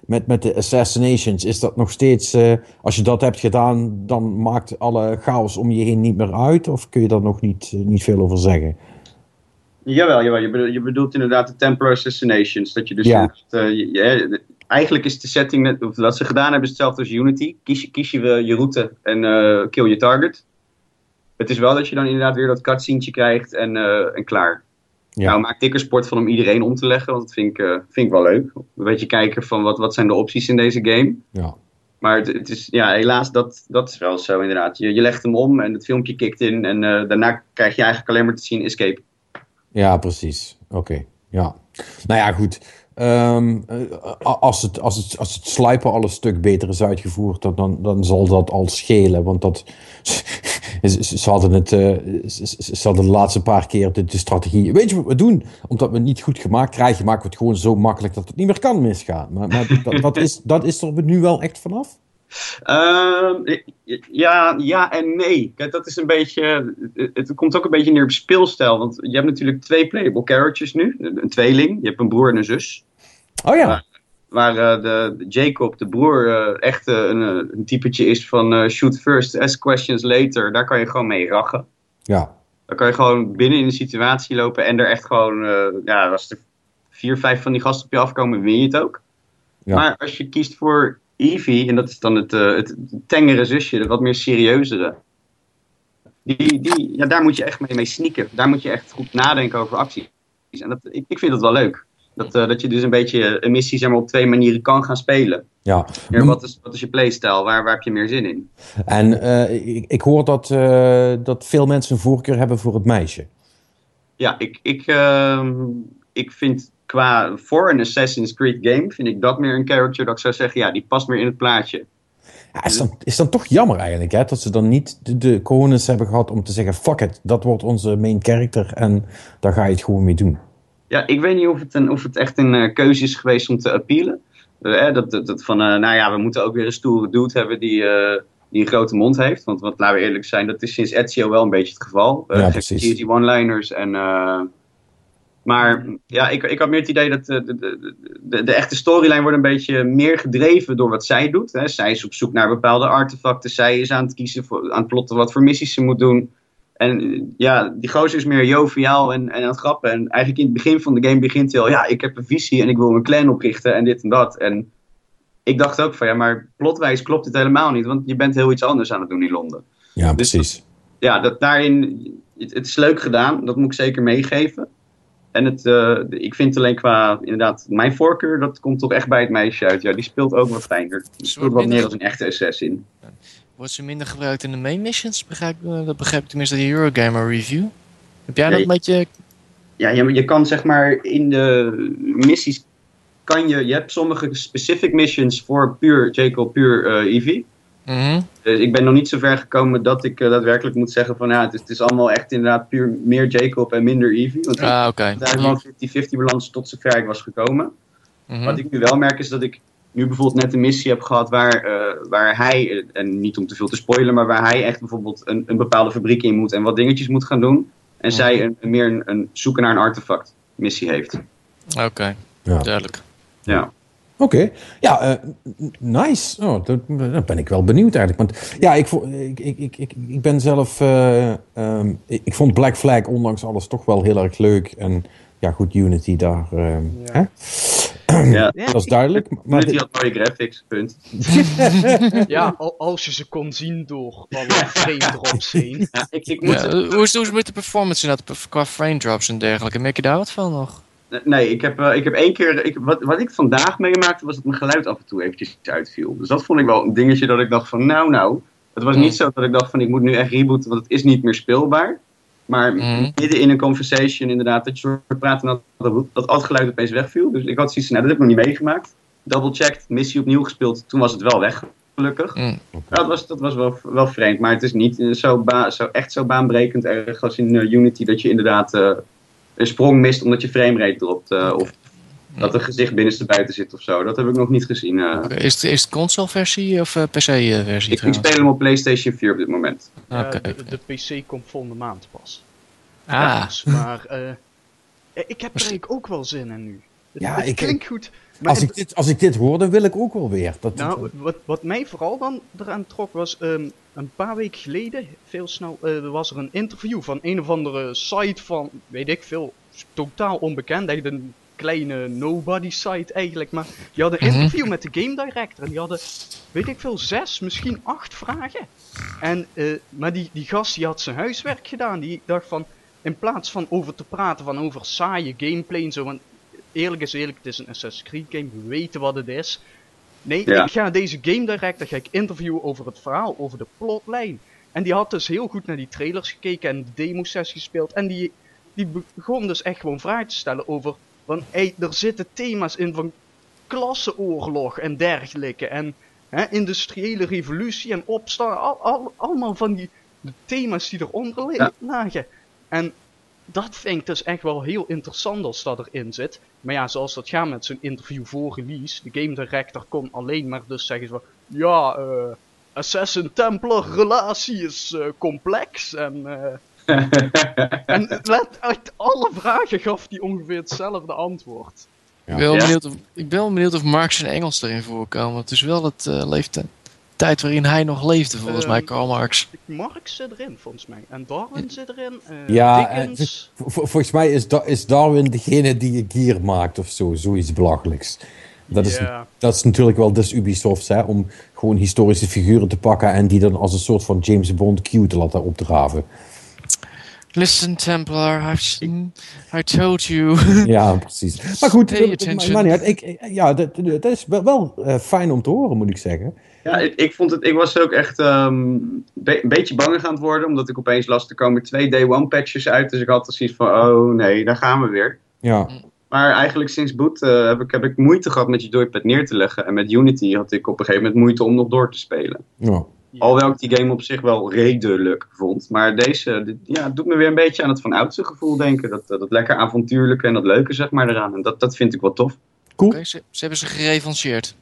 met, met de assassinations, is dat nog steeds, uh, als je dat hebt gedaan, dan maakt alle chaos om je heen niet meer uit? Of kun je daar nog niet, niet veel over zeggen? Jawel, jawel. Je, bedoelt, je bedoelt inderdaad de Templar assassinations. Dat je dus ja. je, eigenlijk is de setting, net, of wat ze gedaan hebben, is hetzelfde als Unity. Kies je, kies je je route en kill je target. Het is wel dat je dan inderdaad weer dat cutscene krijgt en, en klaar. Ja. Nou, maak ik er sport van om iedereen om te leggen, want dat vind ik, uh, vind ik wel leuk. Een beetje kijken van wat, wat zijn de opties in deze game. Ja. Maar het, het, is, ja, helaas, dat, dat is wel zo inderdaad. Je, je legt hem om en het filmpje kikt in en uh, daarna krijg je eigenlijk alleen maar te zien escape. Ja, precies. Oké, ja. Nou ja, goed. Um, als, het, als, het, als het slijpen al een stuk beter is uitgevoerd, dan, dan zal dat al schelen. Want dat, ze, hadden het, uh, ze, hadden de laatste paar keer de, de, strategie. Weet je wat we doen? Omdat we het niet goed gemaakt krijgen, maken we het gewoon zo makkelijk dat het niet meer kan misgaan. Maar, maar dat, dat, is, dat is er nu wel echt vanaf? Uh, ja, ja en nee. Kijk, dat is een beetje. Het, komt ook een beetje neer op speelstijl. Want je hebt natuurlijk twee playable characters nu: een tweeling. Je hebt een broer en een zus. Oh ja. Waar, uh, de, Jacob, de broer, uh, echt uh, een, een typetje is van shoot first, ask questions later. Daar kan je gewoon mee rachen. Ja. Dan kan je gewoon binnen in de situatie lopen en er echt gewoon, ja, als er vier, vijf van die gasten op je afkomen, win je het ook. Ja. Maar als je kiest voor Evie, en dat is dan het, het tengere zusje, de wat meer serieuzere. Die, die, ja, daar moet je echt mee, mee sneaken. Daar moet je echt goed nadenken over acties. En dat, ik, ik vind dat wel leuk. Dat, uh, dat je dus een beetje een missie zeg maar, op twee manieren kan gaan spelen. Ja. ja wat, is, wat is je playstyle? Waar, waar heb je meer zin in? En uh, ik, ik hoor dat, uh, dat veel mensen een voorkeur hebben voor het meisje. Ja, ik, ik, ehm, ik vind qua voor een Assassin's Creed game, vind ik dat meer een character dat ik zou zeggen, ja, die past meer in het plaatje. Ja, is, dan, is dan toch jammer eigenlijk, hè? Dat ze dan niet de, de hebben gehad om te zeggen, fuck it, dat wordt onze main character en daar ga je het gewoon mee doen. Ja, ik weet niet of het, een, of het echt een uh, keuze is geweest om te appealen. Uh, dat, dat, dat, van, uh, nou ja, we moeten ook weer een stoere dude hebben die, die een grote mond heeft. Want wat, laten we eerlijk zijn, dat is sinds Ezio wel een beetje het geval. ja, precies. Die one-liners en... maar ja, ik, ik had meer het idee dat de, de, de, de echte storyline wordt een beetje meer gedreven door wat zij doet. Hè. Zij is op zoek naar bepaalde artefacten. Zij is aan het kiezen, voor, aan het plotten wat voor missies ze moet doen. En ja, die gozer is meer joviaal en, en aan het grappen. En eigenlijk in het begin van de game begint hij al, ja, ik heb een visie en ik wil een clan oprichten en dit en dat. En ik dacht ook van, ja, maar plotwijs klopt het helemaal niet, want je bent heel iets anders aan het doen in Londen. Ja, dus precies. ja, dat daarin, het, het, is leuk gedaan, dat moet ik zeker meegeven. En het, uh, ik vind alleen qua, inderdaad, mijn voorkeur, dat komt toch echt bij het meisje uit. Ja, die speelt ook wat fijner. Die speelt wat meer als een echte assassin. Wordt ze minder gebruikt in de main missions? Begrijp, dat begrijp ik tenminste de Eurogamer review. Heb jij dat een beetje... Ja, je, je kan zeg maar in de missies kan je, je hebt sommige specific missions voor puur Jacob, puur uh, Eevee. Mhm. Dus ik ben nog niet zo ver gekomen dat ik uh, daadwerkelijk moet zeggen van ja, het is, het is allemaal echt inderdaad puur meer Jacob en minder Eevee. Want ah, oké. Okay. Daar wel 50-50 balans tot zover ik was gekomen. Mhm. Wat ik nu wel merk is dat ik nu bijvoorbeeld net een missie heb gehad waar, uh, waar hij, en niet om te veel te spoilen, maar waar hij echt bijvoorbeeld een, een bepaalde fabriek in moet en wat dingetjes moet gaan doen. En zij een, meer een, een zoeken naar een artefact missie heeft. Oké, Ja. duidelijk. Ja. Oké, ja, eh, nice. Oh, dat, dan ben ik wel benieuwd eigenlijk. Want ja, ik, ik, ik, ik, ik, ik ben zelf. eh, ehm, ik, ik vond Black Flag ondanks alles toch wel heel erg leuk. En ja, goed, Unity daar. ehm, Ja. hè? Ja. Dat is duidelijk. Maar die had mooie graphics, punt. Ja, al- als je ze kon zien door alle frame drops heen. Ja, ik, ik moet Ja, hoe, is, het- hoe is het met de performance inderdaad, qua frame drops en dergelijke? Merk je daar wat van nog? Nee, ik heb, eh, ik heb één keer. Ik, wat, wat ik vandaag meemaakte was dat mijn geluid af en toe eventjes uitviel. Dus dat vond ik wel een dingetje dat ik dacht van nou nou. Het was niet zo dat ik dacht van ik moet nu echt rebooten, want het is niet meer speelbaar. Maar Mm. midden in een conversation inderdaad, dat je soort praten en dat, dat, dat al het geluid opeens wegviel. Dus ik had zoiets van, nou dat heb ik nog niet meegemaakt. Double checked, missie opnieuw gespeeld, toen was het wel weg, gelukkig. Mm. Ja, dat was, dat was wel, wel vreemd, maar het is niet eh, zo, ba- zo echt zo baanbrekend erg als in eh, Unity dat je inderdaad eh, een sprong mist omdat je framerate dropt. Of dat een gezicht binnenstebuiten zit of zo. Dat heb ik nog niet gezien. eh. Is, het, is het console versie of PC-versie ik, ik speel hem op PlayStation 4 op dit moment. Oké. de, de PC komt volgende maand pas. Ah, Dus, maar eh, ik heb er eigenlijk ook wel zin in nu. Het, Ja, het ik- klinkt goed. Maar als, het- ik dit, als ik dit hoor, dan wil ik ook wel weer. Dat, Nou, wat, wat mij vooral dan eraan trok was, ehm, een paar weken geleden, veel snel, eh, was er een interview van een of andere site van, weet ik veel, totaal onbekend, echt een kleine nobody site eigenlijk, maar die hadden een Mhm. interview met de game director en die hadden, weet ik veel, zes, misschien acht vragen. En, eh, maar die, die gast die had zijn huiswerk gedaan, die dacht van, in plaats van over te praten van over saaie gameplay en zo, want eerlijk is eerlijk, het is een Assassin's Creed game, we weten wat het is. Nee, Ja. ik ga deze game director ga ik interviewen over het verhaal, over de plotlijn. En die had dus heel goed naar die trailers gekeken en de demo-sessie gespeeld. En die, die begon dus echt gewoon vragen te stellen over... Van, hey, er zitten thema's in van klasseoorlog en dergelijke. En hè, industriële revolutie en opstaan. Al, al, allemaal van die de thema's die eronder Ja. lagen. En dat vind ik dus echt wel heel interessant als dat erin zit. Maar ja, zoals dat gaat met zo'n interview voor release. De game director kon alleen maar dus zeggen van... Ja, eh... Assassin Templar relatie is eh, complex en, eh, en let, uit alle vragen gaf hij ongeveer hetzelfde antwoord. Ja. ik, ben wel benieuwd of, ik ben wel benieuwd of Marx en Engels erin voorkomen. Het is wel het eh leeftijd tijd waarin hij nog leefde, volgens Ehm, mij, Karl Marx. Marx zit erin volgens mij. En Darwin zit erin. eh, Ja, eh, Dickens. Volgens mij is, Da- is Darwin degene die een gear maakt of zo, zoiets belachelijks. Dat is, dat is natuurlijk wel dus Ubisoft, hè, om gewoon historische figuren te pakken en die dan als een soort van James Bond Q te laten opdraven. Listen, Templar, I've, I told you. Ja, precies. Maar goed, attention. maar niet uit. Ik, ik- ja, dat, dat is wel, wel eh, fijn om te horen, moet ik zeggen. Ja, ik, ik, vond het, ik was ook echt ehm, be- een beetje bang aan het worden, omdat ik opeens las, er komen twee day one patches uit. Dus ik had zoiets van, oh nee, daar gaan we weer. Ja, Maar eigenlijk sinds boot eh, heb, ik, heb ik moeite gehad met je joypad neer te leggen. En met Unity had ik op een gegeven moment moeite om nog door te spelen. ja. Alhoewel ik die game op zich wel redelijk vond. Maar deze dit, ja, doet me weer een beetje aan het van oudste gevoel denken. Dat, dat, dat lekker avontuurlijke en dat leuke zeg maar eraan. En dat, dat vind ik wel tof. Cool. Ze, ze hebben ze gerevanceerd.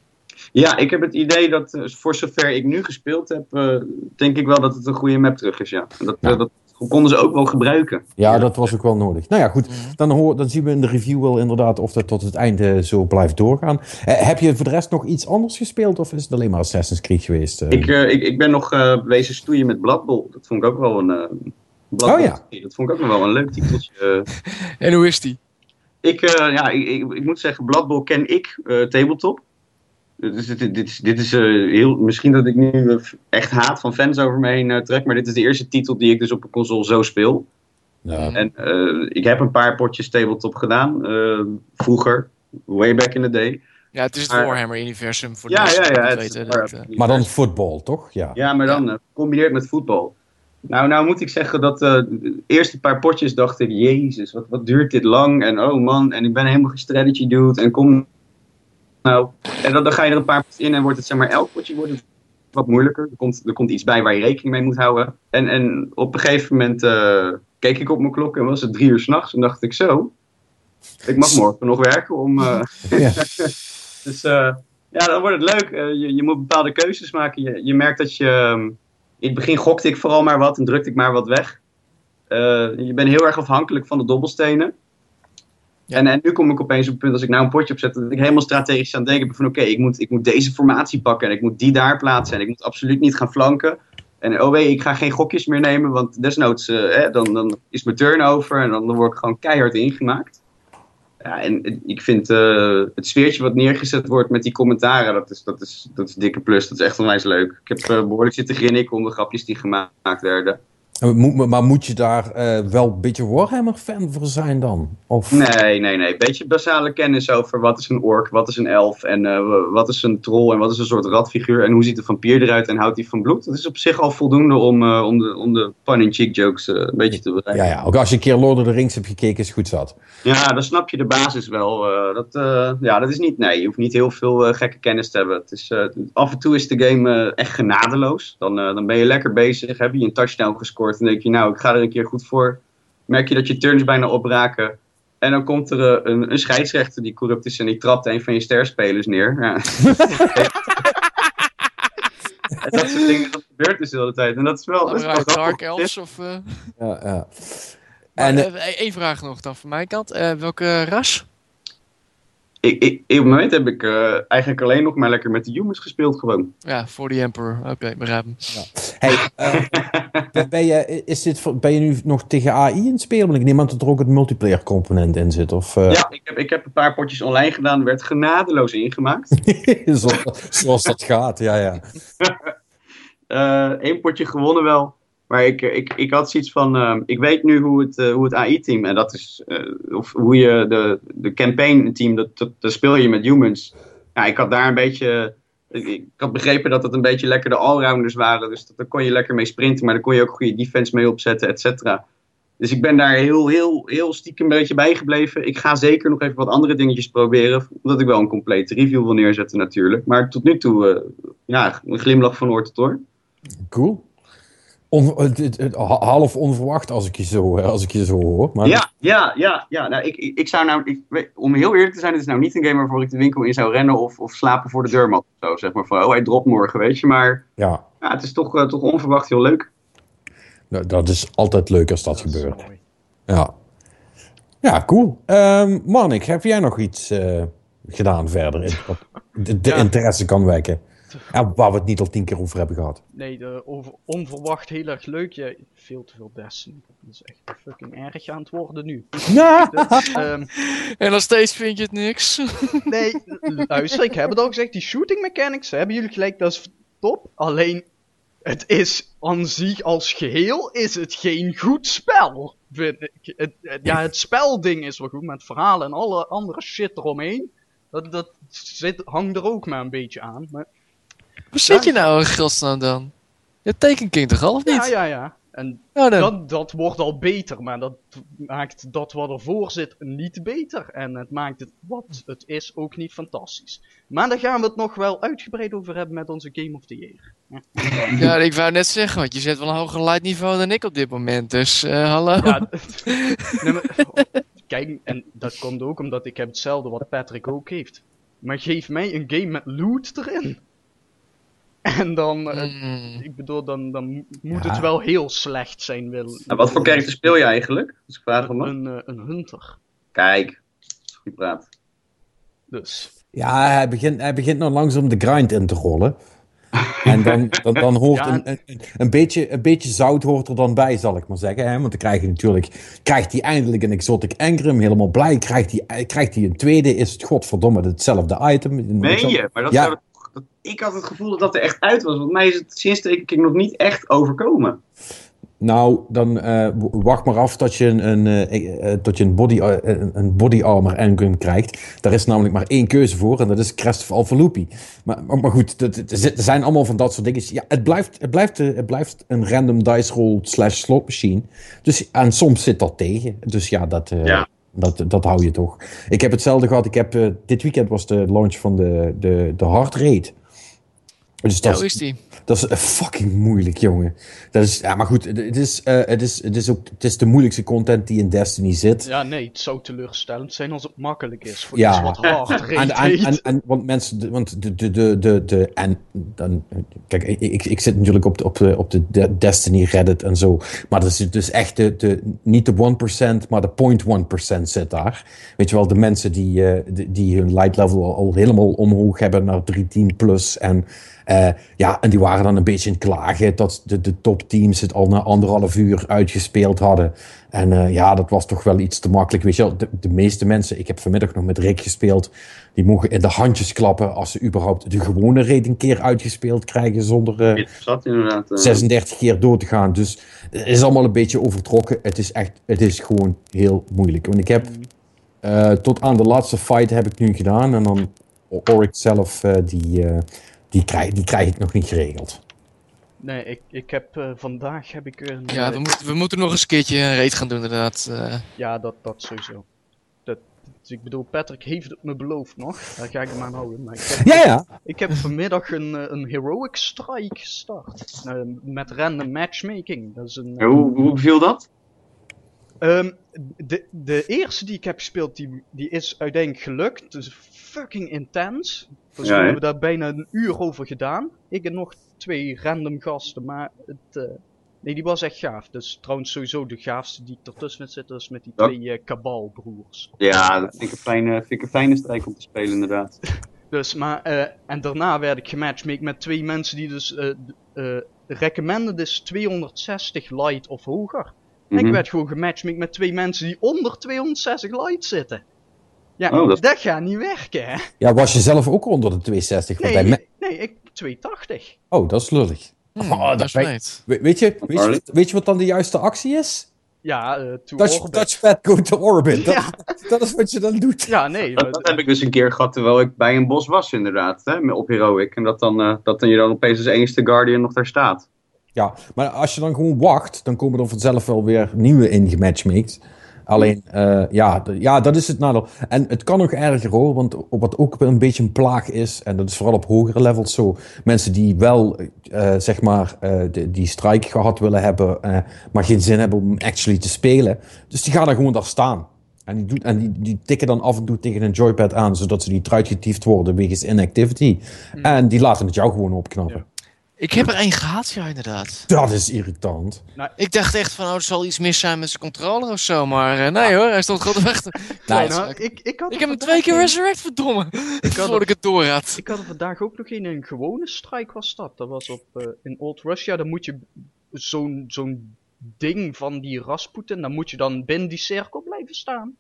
Ja, ik heb het idee dat eh, voor zover ik nu gespeeld heb, eh, denk ik wel dat het een goede map terug is. Ja. En dat, Ja. dat konden ze ook wel gebruiken. Ja, dat was ook wel nodig. Nou ja, goed. Mhm. Dan, hoor, dan zien we in de review wel inderdaad of dat tot het einde zo blijft doorgaan. Eh, heb je voor de rest nog iets anders gespeeld of is het alleen maar Assassin's Creed geweest? eh? Ik, eh, ik, ik ben nog eh wezen stoeien met Blood Bowl. Dat vond ik ook wel een. eh Oh ja. Dat vond ik ook nog wel een leuk titeltje. En hoe is die? Ik, eh, ja, ik, ik, ik moet zeggen, Blood Bowl ken ik eh, tabletop. Dus dit, dit, dit is, dit is eh, heel. Misschien dat ik nu eh, echt haat van fans over me heen eh, trek. Maar dit is de eerste titel die ik dus op een console zo speel. Ja. En ik heb een paar potjes tabletop gedaan, vroeger, way back in the day. Ja, het is het Warhammer-universum voor ja, de ja, ja, weten. Dat, maar dan voetbal, toch? Ja, ja maar dan gecombineerd met voetbal. Nou, nou moet ik zeggen dat uh, de eerste paar potjes dacht ik, jezus, wat, wat duurt dit lang? En oh man, en ik ben helemaal geen strategy dude. En kom nou. En dan, dan ga je er een paar in en wordt het zeg maar elk potje wordt het wat moeilijker. Er komt, er komt iets bij waar je rekening mee moet houden. En, en op een gegeven moment uh, keek ik op mijn klok en was het drie uur s'nachts. En dacht ik zo, ik mag morgen nog werken om... Uh, ja. dus ja, dan wordt het leuk. je, je moet bepaalde keuzes maken. Je, je merkt dat je... Ehm, in het begin gokte ik vooral maar wat en drukte ik maar wat weg. Je bent heel erg afhankelijk van de dobbelstenen. En, en nu kom ik opeens op het punt, als ik nou een potje opzet, dat ik helemaal strategisch aan het denken van oké, ik, moet, ik moet deze formatie pakken en ik moet die daar plaatsen en ik moet absoluut niet gaan flanken. En oh wee, ik ga geen gokjes meer nemen, want desnoods uh, dan, dan is mijn turn over en dan, word ik gewoon keihard ingemaakt. Ja, en ik vind uh, het sfeertje wat neergezet wordt met die commentaren, dat is, dat is, dat is dikke plus. Dat is echt onwijs leuk. Ik heb uh, behoorlijk zitten grinniken om de grapjes die gemaakt werden. Maar moet je daar uh, wel een beetje Warhammer-fan voor zijn dan? Of? Nee, nee, nee. Een beetje basale kennis over wat is een ork, wat is een elf en uh, wat is een troll en wat is een soort radfiguur en hoe ziet een vampier eruit en houdt hij van bloed. Dat is op zich al voldoende om, uh, om de, om de pun-in-cheek jokes een beetje te bereiken. Ja, ja, ook als je een keer Lord of the Rings hebt gekeken is goed zat. Ja, dan snap je de basis wel. dat, ja, dat is niet, nee, je hoeft niet heel veel gekke kennis te hebben. Het is, af en toe is de game echt genadeloos. Dan, dan ben je lekker bezig, heb je een touchdown gescoord en denk je, nou, ik ga er een keer goed voor. Merk je dat je turns bijna opraken. En dan komt er eh, een, een scheidsrechter die corrupt is en die trapt een van je sterspelers neer. Ja. en dat soort dingen, dat gebeurt dus de hele tijd. En dat is wel... Dat is wel Dark Elves of... Uh... Ja, ja. En, uh, Eén vraag nog dan van mijn kant. welke ras? Ik, ik, op het moment heb ik uh, eigenlijk alleen nog maar lekker met de humans gespeeld gewoon. Ja, voor de Emperor. Oké, okay, begrijpen. Ja. Hey, uh, ben, je, is dit, ben je nu nog tegen AI in het spelen? Want ik neem aan dat er ook het multiplayer component in zit. Of, uh... Ja, ik heb, ik heb een paar potjes online gedaan. werd genadeloos ingemaakt. zoals, zoals dat gaat, ja, ja. Eén potje gewonnen wel. Maar ik, ik, ik had zoiets van, uh, ik weet nu hoe het, uh, hoe het AI-team, en dat is, uh, of hoe je de, de campaign-team, dat, dat, speel je met humans. Ja, ik had daar een beetje, ik, had begrepen dat het een beetje lekker de allrounders waren, dus dat, daar kon je lekker mee sprinten, maar daar kon je ook goede defense mee opzetten, et cetera. Dus ik ben daar heel, heel, heel stiekem een beetje bijgebleven. Ik ga zeker nog even wat andere dingetjes proberen, omdat ik wel een complete review wil neerzetten natuurlijk. Maar tot nu toe, ja, een glimlach van oor tot oor. Cool half onverwacht als ik je zo, als ik je zo hoor. Maar... Ja, ja, ja, ja. Nou, ik, ik, zou nou, ik, om heel eerlijk te zijn, het is nou niet een game waarvoor ik de winkel in zou rennen of, of slapen voor de deurmat of zo. Zeg maar van, oh hij dropt morgen, weet je. Maar ja. ja het is toch, uh, toch onverwacht heel leuk. Nou, dat is altijd leuk als dat, gebeurt. Ja. Ja, cool. Um, Manik, heb jij nog iets uh, gedaan verder? de, de interesse kan wekken. Ja, waar we het niet al tien keer over hebben gehad. Nee, de, over, onverwacht heel erg leuk. Ja, veel te veel Destiny. Dat is echt fucking erg aan het worden nu. Ja. Dus, um, en nog steeds vind je het niks. nee, luister, ik heb het al gezegd. Die shooting mechanics, hebben jullie gelijk, dat is top. Alleen, het is aan zich als geheel is het geen goed spel. Vind ik. Het, ja, het spelding is wel goed, met verhalen en alle andere shit eromheen. Dat, dat zit, hangt er ook maar een beetje aan. Maar Waar zit je nou in godsnaam dan? Je tekenking toch al of niet? Ja, ja, ja. En dat, dat wordt al beter, maar dat maakt dat wat ervoor zit niet beter. En het maakt het wat het is ook niet fantastisch. Maar daar gaan we het nog wel uitgebreid over hebben met onze Game of the Year. Ja, ik wou net zeggen, want je zet wel een hoger light niveau dan ik op dit moment. Dus, uh, hallo. Ja, kijk, en dat komt ook omdat ik heb hetzelfde wat Patrick ook heeft. Maar geef mij een game met loot erin. En dan, eh, hmm. ik bedoel, dan, dan moet het wel heel slecht zijn. Wil, nou, wat voor karakter speel je eigenlijk? Als ik vraag om een, uh, een hunter. Kijk, goed praat. Dus. Ja, hij begint, hij begint nou langzaam de grind in te rollen. En dan, dan, dan hoort een, een, een, beetje, een beetje zout hoort er dan bij, zal ik maar zeggen. Hè? Want dan krijg je natuurlijk, krijgt hij eindelijk een Exotic Engram, helemaal blij. Krijgt hij, krijgt hij een tweede, is het godverdomme hetzelfde item. Meen je? Maar dat ja. zou ik had het gevoel dat dat er echt uit was. Want mij is het sinds de ik nog niet echt overkomen. Nou, dan uh, wacht maar af tot je een, uh, tot je een, body, een body armor engine krijgt. Daar is namelijk maar één keuze voor en dat is Crest of Alpha Maar, maar, goed, er zijn allemaal van dat soort dingen. Ja, het blijft, het blijft, het blijft een random dice roll slash slot machine. Dus, en soms zit dat tegen. Dus ja, dat, ja. Dat, dat hou je toch. Ik heb hetzelfde gehad. Ik heb, dit weekend was de launch van de, de, de Hard Raid. Dus dat, is die? Dat is fucking moeilijk, jongen. Dat is, ja, maar goed, het is, uh, het, is, het, is ook, het is de moeilijkste content die in Destiny zit. Ja, nee, het zou teleurstellend zijn als het makkelijk is voor ja. iets wat hard en, en, en, en, want mensen, want de, de, de, de, de en dan, kijk, ik, ik zit natuurlijk op de, op de, op de Destiny Reddit en zo, maar dat is dus echt de, de niet de 1%, maar de 0.1% zit daar. Weet je wel, de mensen die, uh, die hun light level al, al helemaal omhoog hebben naar 310 plus en uh, ja, en die waren dan een beetje in klagen dat de, de topteams het al na anderhalf uur uitgespeeld hadden. En uh, ja, dat was toch wel iets te makkelijk. Weet je wel, de, de, meeste mensen, ik heb vanmiddag nog met Rick gespeeld, die mogen in de handjes klappen als ze überhaupt de gewone raid een keer uitgespeeld krijgen zonder uh, zat inderdaad, 36 keer door te gaan. Dus het is allemaal een beetje overtrokken. Het is echt, het is gewoon heel moeilijk. Want ik heb tot aan de laatste fight heb ik nu gedaan en dan Oryx zelf, die die krijg, die krijg ik nog niet geregeld. Nee, ik, ik heb uh, vandaag heb ik een. Ja, we, moeten we moeten nog eens een keertje een raid gaan doen, inderdaad. Uh. Ja, dat, dat sowieso. Dat, dus ik bedoel, Patrick heeft het me beloofd nog. Daar ga ik hem aan houden. Maar ik heb, ja, ja. Ik heb vanmiddag een, eh, een Heroic Strike gestart. Uh, met random matchmaking. Dat is een, hoe, hoe viel dat? Um, de, de eerste die ik heb gespeeld, die, die is uiteindelijk gelukt. Dus fucking intens. Dus we hebben daar bijna een uur over gedaan. Ik en nog twee random gasten, maar het... Uh, nee, die was echt gaaf. Dus trouwens sowieso de gaafste die ik ertussen zit, is met die twee uh, kabalbroers. Ja, dat vind ik, een fijne, vind ik een fijne strijk om te spelen inderdaad. dus, maar... Uh, en daarna werd ik gematchmake met twee mensen die dus... Recommended is 260 light of hoger. En ik mhm. werd gewoon gematchmake met twee mensen die onder 260 light zitten. Ja, oh, dat... gaat niet werken, hè? Ja, was je zelf ook onder de 260? Nee, bij nee ik 280. Oh, dat is lullig. Hmm, oh, dat is weet, weet, je, weet, je, weet je wat dan de juiste actie is? Ja, uh, to touch, orbit. Touchpad go to orbit. Dat, ja. dat, is wat je dan doet. Ja, nee. Dat, dat, heb ik dus een keer gehad terwijl ik bij een bos was, inderdaad. Hè, op Heroic. En dat dan, uh, dat dan je dan opeens als enigste Guardian nog daar staat. Ja, maar als je dan gewoon wacht, dan komen er vanzelf wel weer nieuwe ingematchmaked. Alleen, uh, ja, ja, dat is het nadeel. En het kan nog erger hoor, want wat ook een beetje een plaag is, en dat is vooral op hogere levels zo, mensen die wel, uh, zeg maar, uh, die strike gehad willen hebben, maar geen zin hebben om actually te spelen. Dus die gaan er gewoon daar staan. En, die, doet, en die, die tikken dan af en toe tegen een joypad aan, zodat ze niet eruit getiefd worden wegens inactivity. Hmm. En die laten het jou gewoon opknappen. Ik heb er één gehad, ja, inderdaad. Dat is irritant. Nou, ik dacht echt van, oh, er zal iets mis zijn met zijn controller of zo. Maar uh, nee hoor, hij stond gewoon weg. Nee, nou, ik, ik, had ik heb hem twee keer resurrect, verdomme. Ik Voordat ik het door had. Ik had er vandaag ook nog in een gewone strike was dat. Dat was op, uh, in Old Russia. Dan moet je zo'n zo'n ding van die Rasputin, dan moet je dan binnen die cirkel blijven staan.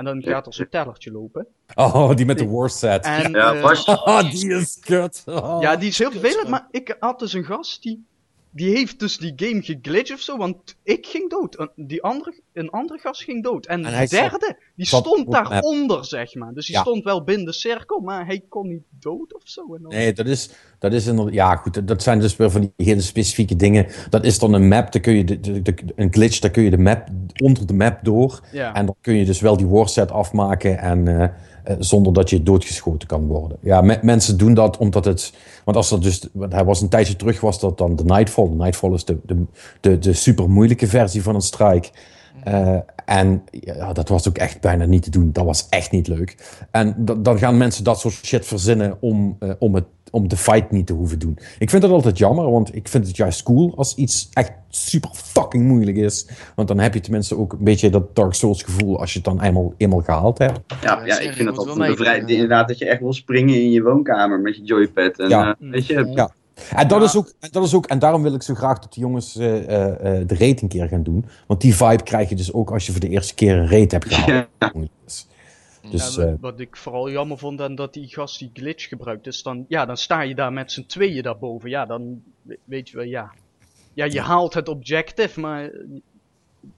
En dan gaat er zo'n tellertje lopen. Oh, die met de war set. En, ja, uh, oh, die is kut. Oh. Ja, die is heel vervelend, maar ik had dus een gast die die heeft dus die game geglitcht of zo, want ik ging dood. Die andere, een andere gast ging dood. En, de derde, die stond daaronder, zeg maar. Dus die stond wel binnen de cirkel, maar hij kon niet dood of zo. En dan... Nee, dat is, dat is een, ja goed, dat zijn dus weer van die hele specifieke dingen. Dat is dan een map, daar kun je de, de, een glitch, daar kun je de map, onder de map door. En dan kun je dus wel die warset afmaken en... Uh, eh, zonder dat je doodgeschoten kan worden. Ja, mensen doen dat omdat het. Want als dat dus. Hij was een tijdje terug, was dat dan de Nightfall. De Nightfall is de, de, de, de super moeilijke versie van een strike. Uh, en ja, dat was ook echt bijna niet te doen. Dat was echt niet leuk. En dan gaan mensen dat soort shit verzinnen om, uh, om het om de fight niet te hoeven doen. Ik vind dat altijd jammer, want ik vind het juist cool als iets echt super fucking moeilijk is. Want dan heb je tenminste ook een beetje dat Dark Souls gevoel als je het dan eenmaal, eenmaal gehaald hebt. Ja, ja ik vind het altijd bevrijd. Inderdaad, dat je echt wil springen in je woonkamer met je joypad. En, ja. Uh, weet je, ja. En dat, Is ook, dat is ook, en daarom wil ik zo graag dat de jongens uh, uh, de rating keer gaan doen. Want die vibe krijg je dus ook als je voor de eerste keer een raid hebt gehaald. Ja. Dus, ja, wat, eh, wat, ik vooral jammer vond dan dat die gast die glitch gebruikt. Dus dan, ja, dan sta je daar met z'n tweeën daarboven. Ja, dan weet je wel, ja. ja, je haalt het objective, maar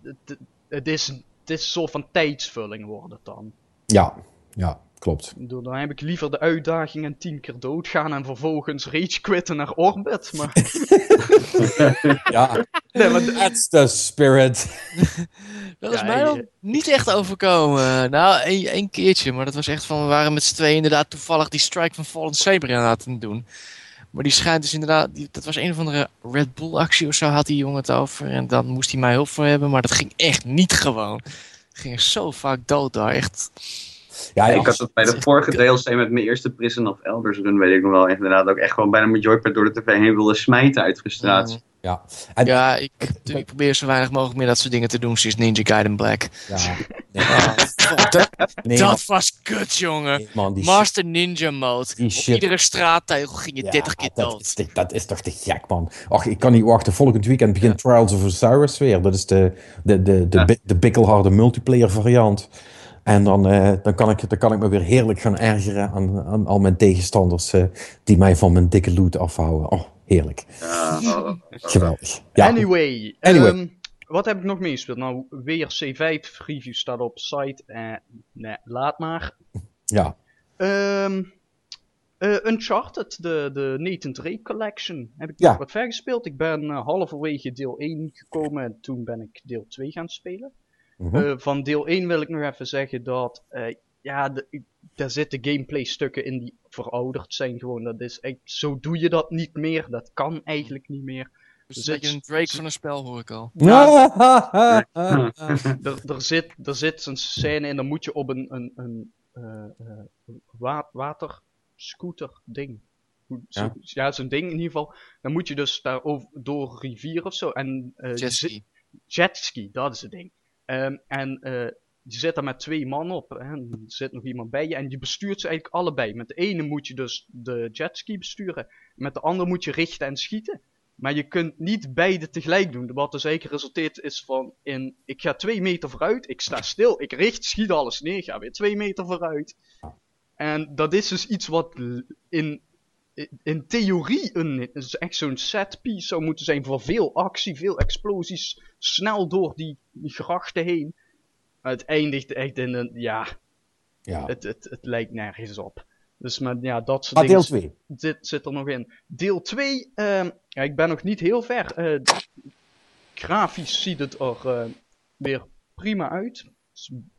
het, het, is, het is een soort van tijdsvulling wordt het dan. Ja, ja, klopt. Dan heb ik liever de uitdaging en tien keer doodgaan en vervolgens rage quitten naar orbit. Maar... ja, nee, maar that's the spirit. dat is mij dan niet echt overkomen. Nou, één keertje, maar dat was echt van, we waren met z'n tweeën inderdaad toevallig die strike van Fallen Saber aan het doen. Maar die schijnt dus inderdaad, die, dat was een of andere Red Bull actie of zo had die jongen het over. En dan moest hij mij hulp voor hebben, maar dat ging echt niet gewoon. ging zo vaak dood daar, echt. Ja, ik had het bij de vorige DLC met mijn eerste Prison of Elders run, weet ik nog wel, inderdaad ook echt gewoon bijna mijn joypad door de tv heen wilde smijten uit frustratie. Mm. Ja, ja ik, ik, probeer zo weinig mogelijk meer dat soort dingen te doen sinds Ninja Gaiden Black. Ja. Nee, dat, nee, dat was kut, jongen. Master Ninja Mode. Op iedere straattegel ging je 30 keer dood. Dat is, dat is toch te gek, man. Ach, ik kan niet wachten. Volgend weekend begint Trials of Osiris weer. Dat is de, de, de, de, de, de bikkelharde multiplayer variant. En dan, uh, dan, kan ik, dan kan ik me weer heerlijk gaan ergeren aan, aan al mijn tegenstanders uh, die mij van mijn dikke loot afhouden. Oh, heerlijk. Ja, Geweldig. Ja. Anyway, anyway. Um, wat heb ik nog meegespeeld? Nou, weer C5 review staat op site. Uh, nee, laat maar. Ja. Um, uh, Uncharted, de, de Nathan Drake Collection, heb ik nog wat ver gespeeld. Ik ben uh, halverwege deel 1 gekomen en toen ben ik deel 2 gaan spelen. Mhm. Uh, van deel 1 wil ik nog even zeggen dat, ja, de, daar zitten gameplay stukken in die verouderd zijn gewoon. Dat is echt, zo doe je dat niet meer, dat kan eigenlijk niet meer. Dus dat je een Drake van een spel, hoor ik al. Ja, er, er, zit, er zit een scène in, dan moet je op een, een, een uh, waterscooter ding. Ja, ja zo'n ding in ieder geval. Dan moet je dus daar over, door rivier of zo. En, uh, jetski. Jetski, dat is het ding. Um, en uh, je zit daar met twee man op. Hè, en er zit nog iemand bij je. En je bestuurt ze eigenlijk allebei. Met de ene moet je dus de jetski besturen. Met de andere moet je richten en schieten. Maar je kunt niet beide tegelijk doen. Wat dus eigenlijk resulteert is van in, ik ga twee meter vooruit, ik sta stil, ik richt, schiet alles neer, ga weer twee meter vooruit. En dat is dus iets wat in, in theorie een, is echt zo'n set piece zou moeten zijn voor veel actie, veel explosies, snel door die, die grachten heen. Maar het eindigt echt in een, ja, ja. Het, het, het lijkt nergens op. Dus maar ja, dat soort ah, deel 2. Zit, zit er nog in. Deel 2, uh, ehm, ja, ik ben nog niet heel ver. Uh, grafisch ziet het er uh, weer prima uit.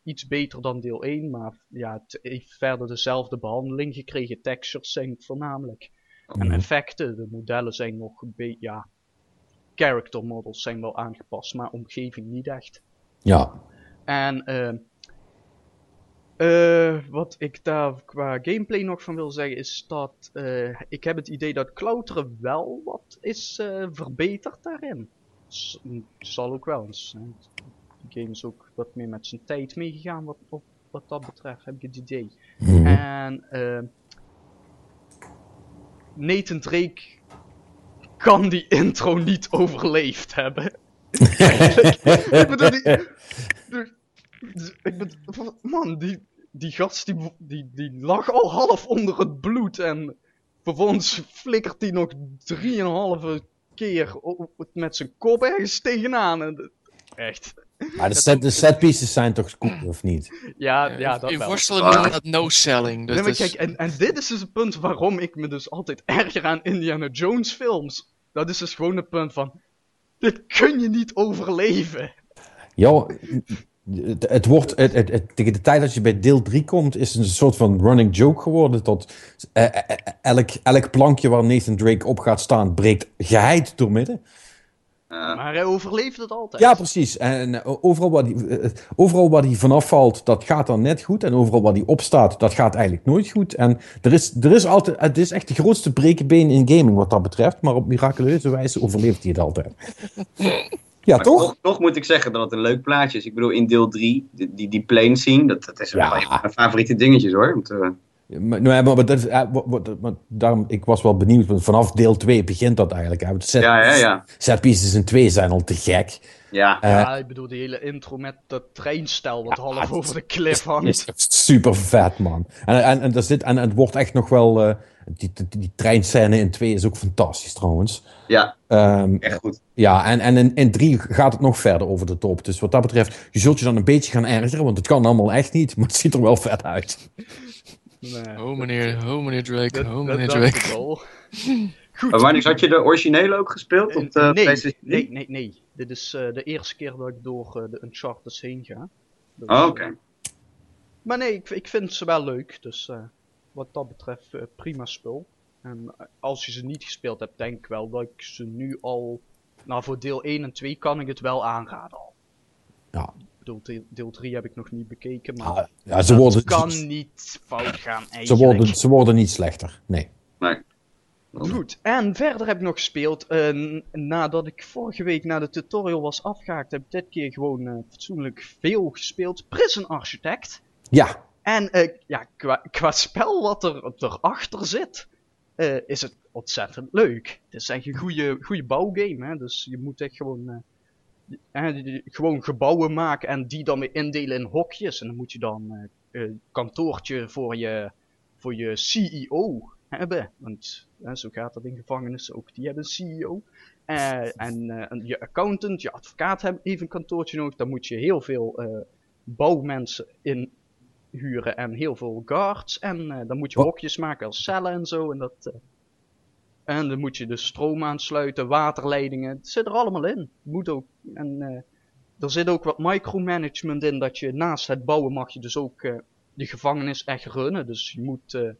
Iets beter dan deel 1, maar ja, het heeft verder dezelfde behandeling gekregen. Textures zijn voornamelijk. En mhm. effecten, de modellen zijn nog een beetje, ja, character models zijn wel aangepast, maar omgeving niet echt. Ja. En uh, uh, wat ik daar qua gameplay nog van wil zeggen is dat uh, ik heb het idee dat klauteren wel wat is uh, verbeterd daarin. S zal ook wel eens. Game is ook wat meer met zijn tijd meegegaan wat, op, wat dat betreft, heb ik het idee. Mm En Nathan Drake kan die intro niet overleefd hebben. ik bedoel, die, ik ben, man, die, die gast die, die, die lag al half onder het bloed en vervolgens flikkert hij nog drieënhalve keer met zijn kop ergens tegenaan. En, echt. Maar de, set, de setpieces zijn toch cool, of niet? Ja, ja, dat In wel. worstelen noemen dat no-selling. Dus nee, maar kijk, en, en dit is dus het punt waarom ik me dus altijd erger aan Indiana Jones films. Dat is dus gewoon het punt van, dit kun je niet overleven. Ja, het, het wordt, het, het, tegen de tijd dat je bij deel 3 komt, is het een soort van running joke geworden. Tot eh, eh, eh, elk, elk plankje waar Nathan Drake op gaat staan, breekt geheid door midden. Maar hij overleeft het altijd. Ja, precies. En overal waar, die, overal waar hij vanaf valt, dat gaat dan net goed. En overal waar hij opstaat, dat gaat eigenlijk nooit goed. En er is, er is altijd, het is echt de grootste brekenbeen in gaming wat dat betreft. Maar op miraculeuze wijze overleeft hij het altijd. Ja, toch? toch? moet ik zeggen dat het een leuk plaatje is. Ik bedoel, in deel 3, die, die, die plane scene, dat, dat is ja. wel een van mijn favoriete dingetjes hoor. Want, uh... maar, nou, maar, maar, dat, maar, daarom, ik was wel benieuwd, want vanaf deel 2 begint dat eigenlijk. Hè. Set, ja, ja, ja. Set pieces in 2 zijn al te gek. Ja. Uh, ja, ik bedoel, die hele intro met dat treinstel wat half over de cliff hangt. super vet, man. En, en, en, dat en het wordt echt nog wel... Uh, die, die, die, treinscène in 2 is ook fantastisch, trouwens. Ja, um, echt goed. Ja, en, en in, in 3 gaat het nog verder over de top. Dus wat dat betreft, je zult je dan een beetje gaan ergeren, want het kan allemaal echt niet, maar het ziet er wel vet uit. Nee, oh meneer, oh meneer Drake, dat, oh meneer Drake. Goed. Maar wanneer had je de originele ook gespeeld? Op de nee, PlayStation nee, nee, nee. Dit is uh, de eerste keer dat ik door uh, de Uncharted heen ga. Dus, oh, oké. Uh, maar nee, ik, ik vind ze wel leuk. Dus wat dat betreft prima spul. En als je ze niet gespeeld hebt, denk ik wel dat ik ze nu al... Nou, voor deel 1 en 2 kan ik het wel aanraden al. Ja. Deel, deel 3 heb ik nog niet bekeken, maar ah, ja, ze worden, kan niet fout gaan eigenlijk. Ze worden, ze worden niet slechter, nee. Nee. Goed, en verder heb ik nog gespeeld. Uh, nadat ik vorige week naar de tutorial was afgehaakt, heb ik dit keer gewoon uh, fatsoenlijk veel gespeeld. Prison Architect. Ja. En uh, ja, qua, qua, spel wat er erachter zit, is het ontzettend leuk. Het is echt een goede, goede bouwgame, hè? dus je moet echt gewoon, gewoon gebouwen maken en die dan weer indelen in hokjes. En dan moet je dan een kantoortje voor je, voor je CEO hebben. Want zo gaat dat in gevangenissen ook. Die hebben een CEO. Uh, en uh, je accountant, je advocaat hebben even een kantoortje nodig. Dan moet je heel veel uh, bouwmensen inhuren en heel veel guards. En dan moet je hokjes maken als cellen en zo. En, dat, en dan moet je de stroom aansluiten, waterleidingen. Het zit er allemaal in. Moet ook. En er zit ook wat micromanagement in. Dat je naast het bouwen mag je dus ook de gevangenis echt runnen. Dus je moet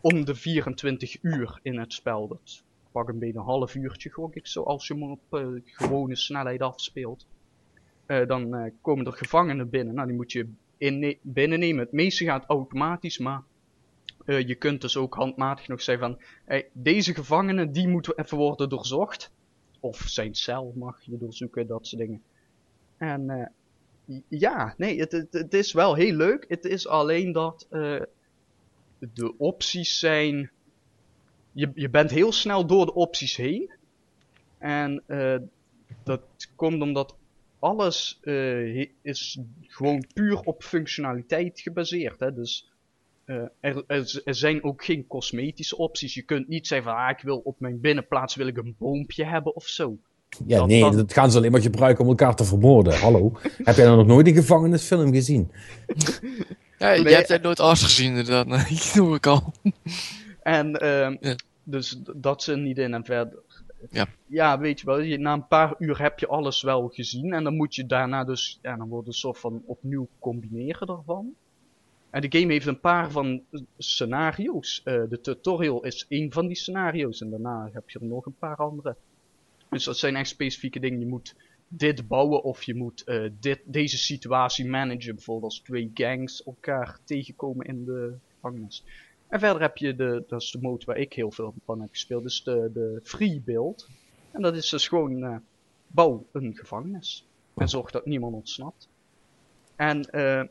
om de 24 uur in het spel. Dat pak een beetje een half uurtje gok ik zo, als je hem op uh, gewone snelheid afspeelt. Uh, dan uh, komen er gevangenen binnen, nou die moet je in, binnennemen. Het meeste gaat automatisch, maar je kunt dus ook handmatig nog zeggen van, hey, deze gevangenen die moeten even worden doorzocht. Of zijn cel mag je doorzoeken, dat soort dingen. En ja, nee, het, het, is wel heel leuk. Het is alleen dat de opties zijn. Je, je bent heel snel door de opties heen. En dat komt omdat alles is gewoon puur op functionaliteit gebaseerd. Hè? Dus uh, er, er, er, zijn ook geen cosmetische opties. Je kunt niet zeggen van ah, ik wil op mijn binnenplaats wil ik een boompje hebben of zo. Ja, nee, dat... gaan ze alleen maar gebruiken om elkaar te vermoorden. Hallo. Heb jij dan nog nooit een gevangenisfilm gezien? Ja, je hebt het nooit alles gezien inderdaad, nee, dat doe ik al. En uh, dus dat ze niet in en verder. Ja. ja, weet je wel, je, na een paar uur heb je alles wel gezien en dan moet je daarna dus, ja, dan wordt een soort van opnieuw combineren daarvan. En de game heeft een paar van scenario's. Uh, de tutorial is één van die scenario's en daarna heb je er nog een paar andere. Dus dat zijn echt specifieke dingen. Je moet dit bouwen of je moet uh, dit, deze situatie managen. Bijvoorbeeld als twee gangs elkaar tegenkomen in de gevangenis. En verder heb je de, dat is de mode waar ik heel veel van heb gespeeld, dus de, de free build. En dat is dus gewoon uh, bouw een gevangenis. En zorg dat niemand ontsnapt. En uh,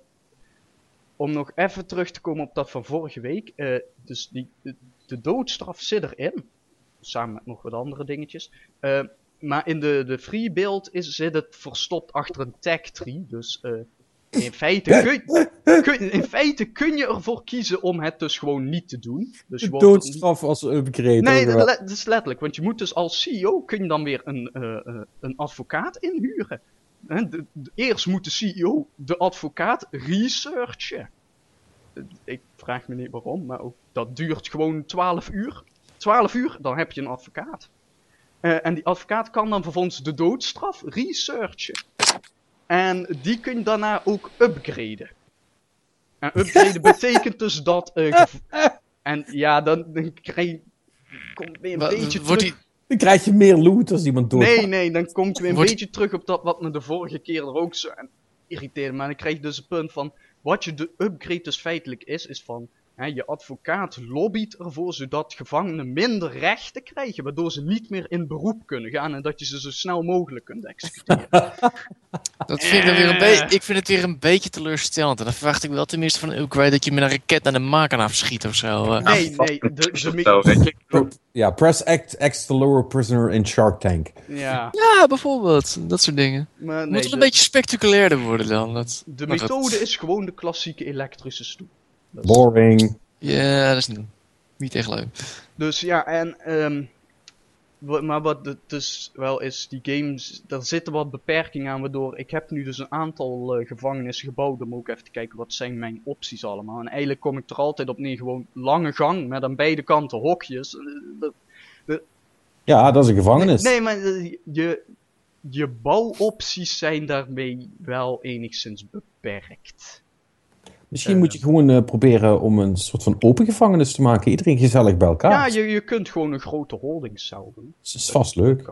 om nog even terug te komen op dat van vorige week. Uh, dus die, de, de, doodstraf zit erin. Samen met nog wat andere dingetjes. Uh, maar in de, de free build is, zit het verstopt achter een tag tree. Dus uh, in, feite kun, kun, in feite kun je ervoor kiezen om het dus gewoon niet te doen. Dus je doodstraf als upgrade. Nee, dat is letterlijk. Want je moet dus als CEO kun je dan weer een, een advocaat inhuren. De, de, eerst moet de CEO de advocaat researchen. Ik vraag me niet waarom, maar ook, dat duurt gewoon 12 uur. 12 uur, dan heb je een advocaat. Uh, en die advocaat kan dan vervolgens de doodstraf researchen. En die kun je daarna ook upgraden. En upgraden betekent dus dat... Uh, en ja, dan, dan krijg je... Komt weer een wat, beetje terug... Die... Dan krijg je meer loot als iemand dood. Nee, nee, dan komt weer een beetje terug op dat wat me de vorige keer er ook zo irriteerde. Maar dan krijg je dus het punt van... Wat je de upgrade dus feitelijk is, is van... je advocaat lobbyt ervoor zodat gevangenen minder rechten krijgen, waardoor ze niet meer in beroep kunnen gaan en dat je ze zo snel mogelijk kunt executeren. dat vind ik, weer een beetje, ik vind het weer een beetje teleurstellend. En dan verwacht ik wel tenminste van Ukraine dat je met een raket naar de maan kan afschieten of zo. Eh. Nee, nee. De, de ja, press act lower prisoner in Shark Tank. Ja, ja bijvoorbeeld. Dat soort dingen. Maar nee, Moet het een beetje spectaculairder worden dan. Dat, de methode is gewoon de klassieke elektrische stoel. Boring. Ja, dat is niet echt leuk. Dus ja, en... Um, maar wat het dus wel is, die games, er zitten wat beperkingen aan, waardoor ik heb nu dus een aantal uh, gevangenissen gebouwd om ook even te kijken wat zijn mijn opties allemaal. En eigenlijk kom ik er altijd op neer, gewoon lange gang met aan beide kanten hokjes. Eh, ja, dat is een gevangenis. Nee, maar eh, je, je bouwopties zijn daarmee wel enigszins beperkt. Misschien moet je gewoon uh, proberen om een soort van open gevangenis te maken. Iedereen gezellig bij elkaar. Ja, je, je kunt gewoon een grote holdingcel doen. Dat is vast leuk.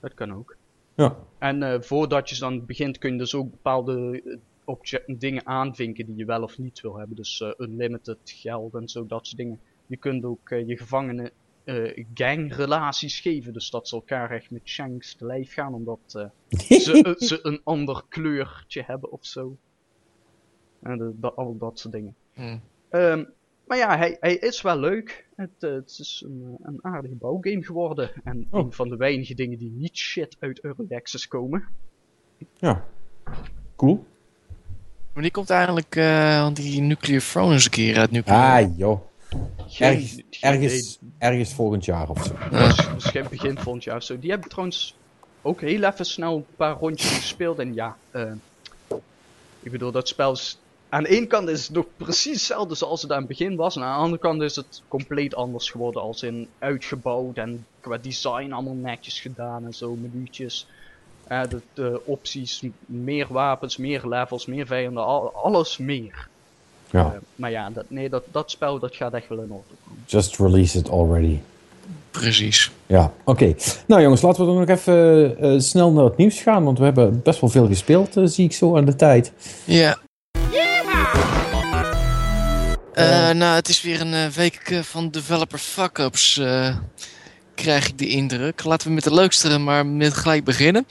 Dat kan ook. Ja. En uh, voordat je dan begint kun je dus ook bepaalde uh, dingen aanvinken die je wel of niet wil hebben. Dus unlimited geld en zo, dat soort dingen. Je kunt ook je gevangenen gangrelaties geven. Dus dat ze elkaar echt met shanks te lijf gaan omdat ze, ze een ander kleurtje hebben of zo. En al dat soort dingen. Hmm. Ehm, maar ja, hij, hij is wel leuk. Het, uh, het is een, een, aardige bouwgame geworden. En oh. een van de weinige dingen die niet shit uit Early Access komen. Ja, cool. Maar die komt eigenlijk uh, die Nuclear Throne eens een keer uit Nuclear. Ah, joh. Ergens, ergens, ergens, volgend jaar of zo. Misschien begin volgend jaar of zo. Die hebben trouwens ook heel even snel een paar rondjes gespeeld. En ja, uh, ik bedoel, dat spel is aan de ene kant is het nog precies hetzelfde zoals het aan het begin was. En aan de andere kant is het compleet anders geworden. Als in uitgebouwd en qua design allemaal netjes gedaan en zo. Menuutjes. Uh, de, de, opties, meer wapens, meer levels, meer vijanden, alles meer. Ja. Uh, maar ja, dat, nee, dat, dat spel dat gaat echt wel in orde. Just release it already. Precies. Ja, oké. Nou jongens, laten we dan nog even uh, snel naar het nieuws gaan. Want we hebben best wel veel gespeeld, zie ik zo aan de tijd. Ja. Uh, nou, het is weer een uh, week eh, van developer fuck-ups, uh, krijg ik de indruk. Laten we met de leukste maar met gelijk beginnen.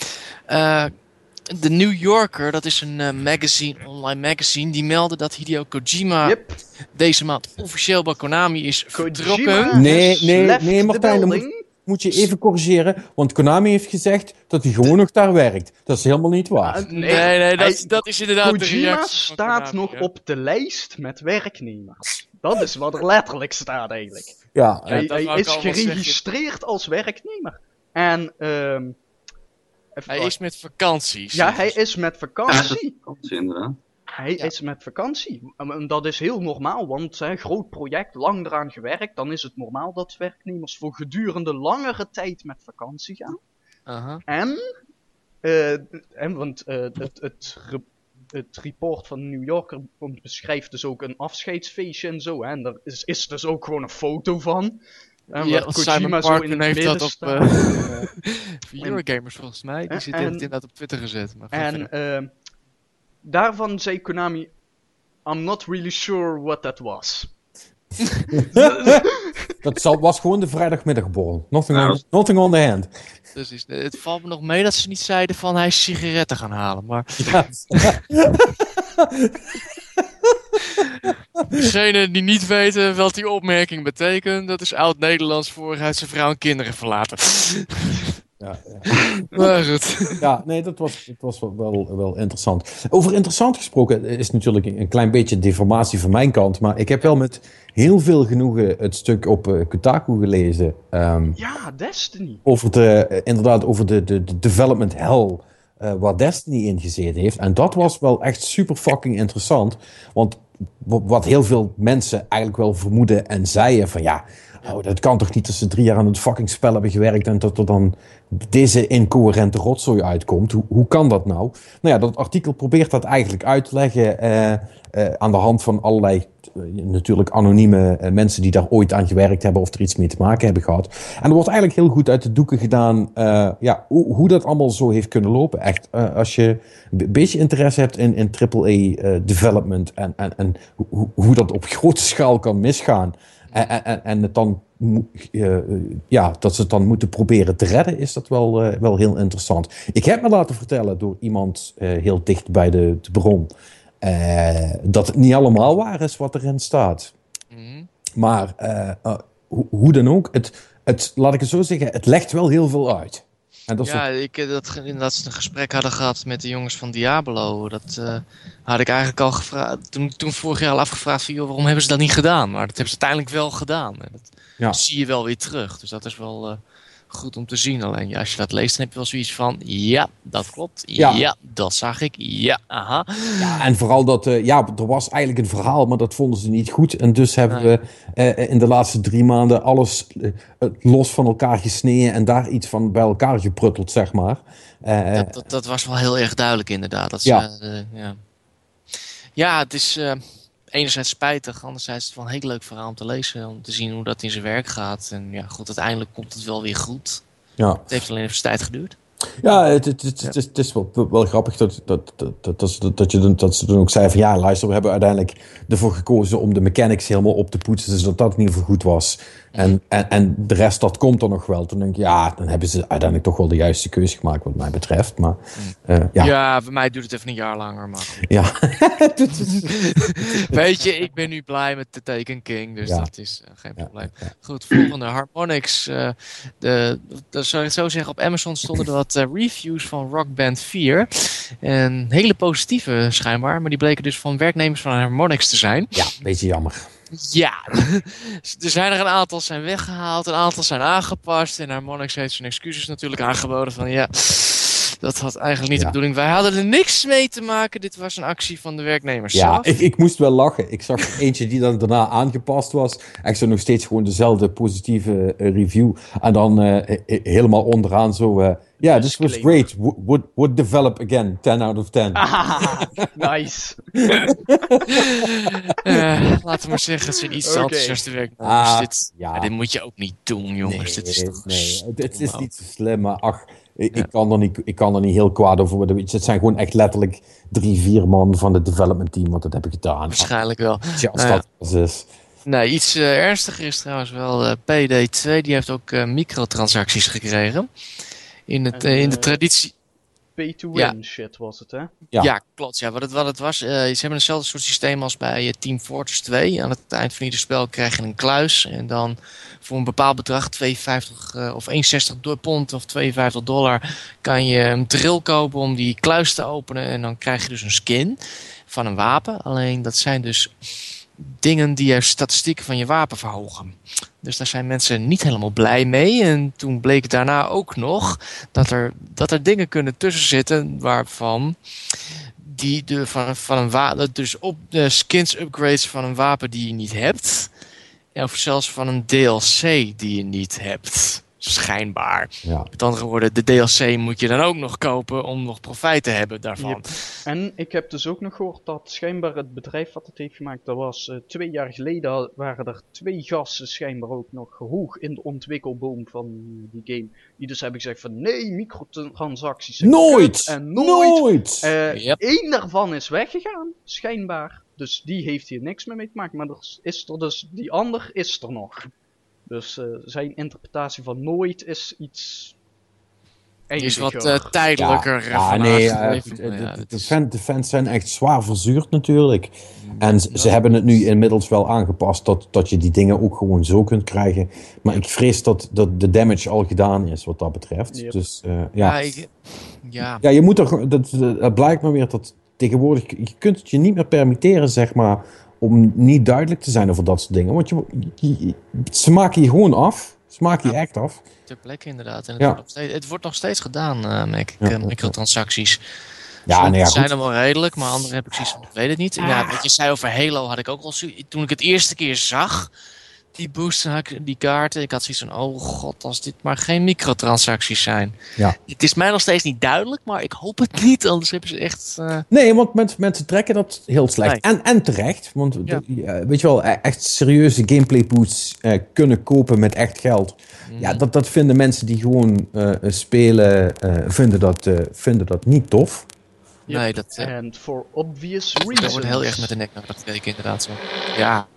de New Yorker, dat is een magazine, online magazine, die meldde dat Hideo Kojima yep. deze maand officieel bij Konami is vertrokken. Nee, nee, nee, Martijn, moet je even corrigeren, want Konami heeft gezegd dat hij gewoon nog daar werkt. Dat is helemaal niet waar. nee, nee, nee dat, dat, is inderdaad Kojima staat nog op de lijst met werknemers. Dat is wat er letterlijk staat eigenlijk. Ja, hij, hij is geregistreerd als werknemer. En ehm hij is met vakantie. Ja, hij is met vakantie. Ja, vakantie inderdaad. Hij is met vakantie. En dat is heel normaal, want hè, groot project, lang eraan gewerkt. Dan is het normaal dat werknemers voor gedurende langere tijd met vakantie gaan. Uh En, uh, en, want uh, het, het, het report van New Yorker beschrijft dus ook een afscheidsfeestje en zo. Hè, en er is, is dus ook gewoon een foto van. En ja, Simon Parkin heeft dat op uh, Eurogamers volgens mij. Die zit inderdaad op Twitter gezet. Maar en daarvan zei Konami, I'm not really sure what that was. dat was gewoon de vrijdagmiddagborrel. Nothing, on, nothing on the hand. Dus het valt me nog mee dat ze niet zeiden van hij is sigaretten gaan halen. Maar... Ja. Degene die niet weten wat die opmerking betekent, dat is oud-Nederlands voor uit zijn vrouw en kinderen verlaten. Ja, Maar goed. Ja, nee, dat was, dat was wel, wel interessant. Over interessant gesproken is natuurlijk een klein beetje deformatie van mijn kant. Maar ik heb wel met heel veel genoegen het stuk op uh, Kotaku gelezen. Um, ja, Destiny. Over de, uh, inderdaad, over de, de, de development hell uh, waar Destiny in gezeten heeft. En dat was wel echt super fucking interessant. Want wat heel veel mensen eigenlijk wel vermoeden en zeiden van ja oh, dat kan toch niet dat ze drie jaar aan het fucking spel hebben gewerkt en dat er dan deze incoherente rotzooi uitkomt. Hoe, hoe kan dat nou? Nou ja, dat artikel probeert dat eigenlijk uit te leggen uh, aan de hand van allerlei natuurlijk anonieme mensen die daar ooit aan gewerkt hebben of er iets mee te maken hebben gehad. En er wordt eigenlijk heel goed uit de doeken gedaan ja, hoe, hoe dat allemaal zo heeft kunnen lopen. Echt, als je een beetje interesse hebt in, in AAA development en, en, en hoe dat op grote schaal kan misgaan. En, en, en het dan, uh, ja, dat ze het dan moeten proberen te redden, is dat wel, uh, wel heel interessant. Ik heb me laten vertellen door iemand uh, heel dicht bij de, de bron dat het niet allemaal waar is wat erin staat. Mm. Maar hoe, hoe dan ook, het, het, laat ik het zo zeggen, het legt wel heel veel uit ja, ik, eh, dat, dat ze een gesprek hadden gehad met de jongens van Diablo. Dat uh, had ik eigenlijk al gevraagd. Toen, toen vorig jaar al afgevraagd van, joh, waarom hebben ze dat niet gedaan? Maar dat hebben ze uiteindelijk wel gedaan. En dat ja. zie je wel weer terug. Dus dat is wel, uh, goed om te zien. Alleen ja, als je dat leest, dan heb je wel zoiets van: ja, dat klopt. Ja, dat zag ik. Ja, aha. Ja, en vooral dat, uh, ja, er was eigenlijk een verhaal, maar dat vonden ze niet goed. En dus hebben we uh, in de laatste drie maanden alles uh, los van elkaar gesneden en daar iets van bij elkaar geprutteld, zeg maar. Dat, dat, dat, was wel heel erg duidelijk, inderdaad. Dat ja. ja. ja, het is enerzijds spijtig, anderzijds wel een heel leuk verhaal om te lezen. Om te zien hoe dat in zijn werk gaat. En ja, goed, uiteindelijk komt het wel weer goed. Ja. Het heeft alleen even tijd geduurd. Ja, het, het, het, het, is, wel, wel grappig dat, dat, dat, dat, dat, dat, je, dat ze toen ook zei van ja, luister, we hebben uiteindelijk ervoor gekozen om de mechanics helemaal op te poetsen, zodat dat in ieder geval goed was. En, en, en de rest, dat komt er nog wel. Toen denk ik, ja, dan hebben ze uiteindelijk toch wel de juiste keuze gemaakt, wat mij betreft. Maar, uh, ja. ja, bij mij duurt het even een jaar langer. Maar ja. Weet je, ik ben nu blij met de Taken King, dus dat is uh, geen probleem. Goed, volgende, Harmonix. Uh, de, dat zou ik zo zeggen, op Amazon stonden er wat reviews van Rock Band 4. En hele positieve schijnbaar, maar die bleken dus van werknemers van Harmonix te zijn. Ja, beetje jammer. Ja, er zijn er een aantal zijn weggehaald, een aantal zijn aangepast. En Harmonix heeft zijn excuses natuurlijk aangeboden van ja, dat had eigenlijk niet de bedoeling. Wij hadden er niks mee te maken. Dit was een actie van de werknemers Ja, ik, ik, moest wel lachen. Ik zag eentje die dan daarna aangepast was. En ik nog steeds gewoon dezelfde positieve uh, review. En dan uh, helemaal onderaan zo... Uh, Yeah, this was great. Would, would develop again. 10 out of 10. Ah, nice. uh, laten we maar zeggen, het zijn iets okay. enthousiaste werknemers. Ah, dit, ja. dit moet je ook niet doen, jongens. Nee, dit is toch nee, het is niet zo slim, maar ach, ik, ik, kan er niet, ik kan er niet heel kwaad over worden. Het zijn gewoon echt letterlijk drie, vier man van het development team wat dat hebben gedaan. Waarschijnlijk wel. Tja, als nou, dat ja. is. Nee, iets uh, ernstiger is trouwens wel uh, PD2. Die heeft ook uh, microtransacties gekregen. In, het, en, in de traditie pay to win shit was het, hè? Ja, ja klopt. Ja. Wat, het, wat het was, uh, ze hebben hetzelfde soort systeem als bij uh, Team Fortress 2. Aan het eind van ieder spel krijg je een kluis. En dan voor een bepaald bedrag, 52 uh, of 61 pond of 52 dollar, kan je een drill kopen om die kluis te openen. En dan krijg je dus een skin van een wapen. Alleen dat zijn dus dingen die je statistieken van je wapen verhogen. Dus daar zijn mensen niet helemaal blij mee. En toen bleek daarna ook nog dat er, dat er dingen kunnen tussen zitten waarvan die de, van, van een wapen, dus op de skins upgrades van een wapen die je niet hebt. Of zelfs van een DLC die je niet hebt. Schijnbaar. Ja. Met andere woorden, de DLC moet je dan ook nog kopen om nog profijt te hebben daarvan. En ik heb dus ook nog gehoord dat schijnbaar het bedrijf wat het heeft gemaakt, dat was uh, twee jaar geleden, waren er twee gasten schijnbaar ook nog hoog in de ontwikkelboom van die game. Die dus hebben gezegd van nee, microtransacties. Nooit! En nooit! nooit. Uh, Eén daarvan is weggegaan, schijnbaar. Dus die heeft hier niks meer mee te maken. Maar er is er dus, die ander is er nog. Dus uh, zijn interpretatie van nooit is iets. Is wat uh, tijdelijker. Ja, ja nee, uh, de, de, fan, de, fans zijn echt zwaar verzuurd natuurlijk. En ze hebben het nu inmiddels wel aangepast dat, dat je die dingen ook gewoon zo kunt krijgen. Maar ik vrees dat, dat de damage al gedaan is wat dat betreft. Yep. Dus ja. Ja, ik, ja. ja, je moet er. Dat, dat blijkt maar weer dat tegenwoordig. Je kunt het je niet meer permitteren, zeg maar om niet duidelijk te zijn over dat soort dingen. Want je, je, ze maken je gewoon af. Ze maken je echt af. Ter plekke inderdaad. En het, wordt, nog steeds, het wordt nog steeds gedaan, uh, met ja, microtransacties. Ja, nee, ja, zijn er wel redelijk, maar andere heb ik precies ik weet het niet. Ja, wat je zei over Halo had ik ook al toen ik het eerste keer zag, die booster, die kaarten. Ik had zoiets van, oh god, als dit maar geen microtransacties zijn. Ja. Het is mij nog steeds niet duidelijk, maar ik hoop het niet, anders hebben ze echt... Uh... Nee, want mensen, mensen trekken dat heel slecht. En, en terecht, want ja. de, weet je wel, e- echt serieuze gameplay boosts uh, kunnen kopen met echt geld. Mm. Ja, dat, dat vinden mensen die gewoon uh, spelen, vinden, dat, vinden dat niet tof. Nee, dat... En for obvious reasons. Dat wordt heel erg met de nek naar dat gekeken, inderdaad zo. Ja.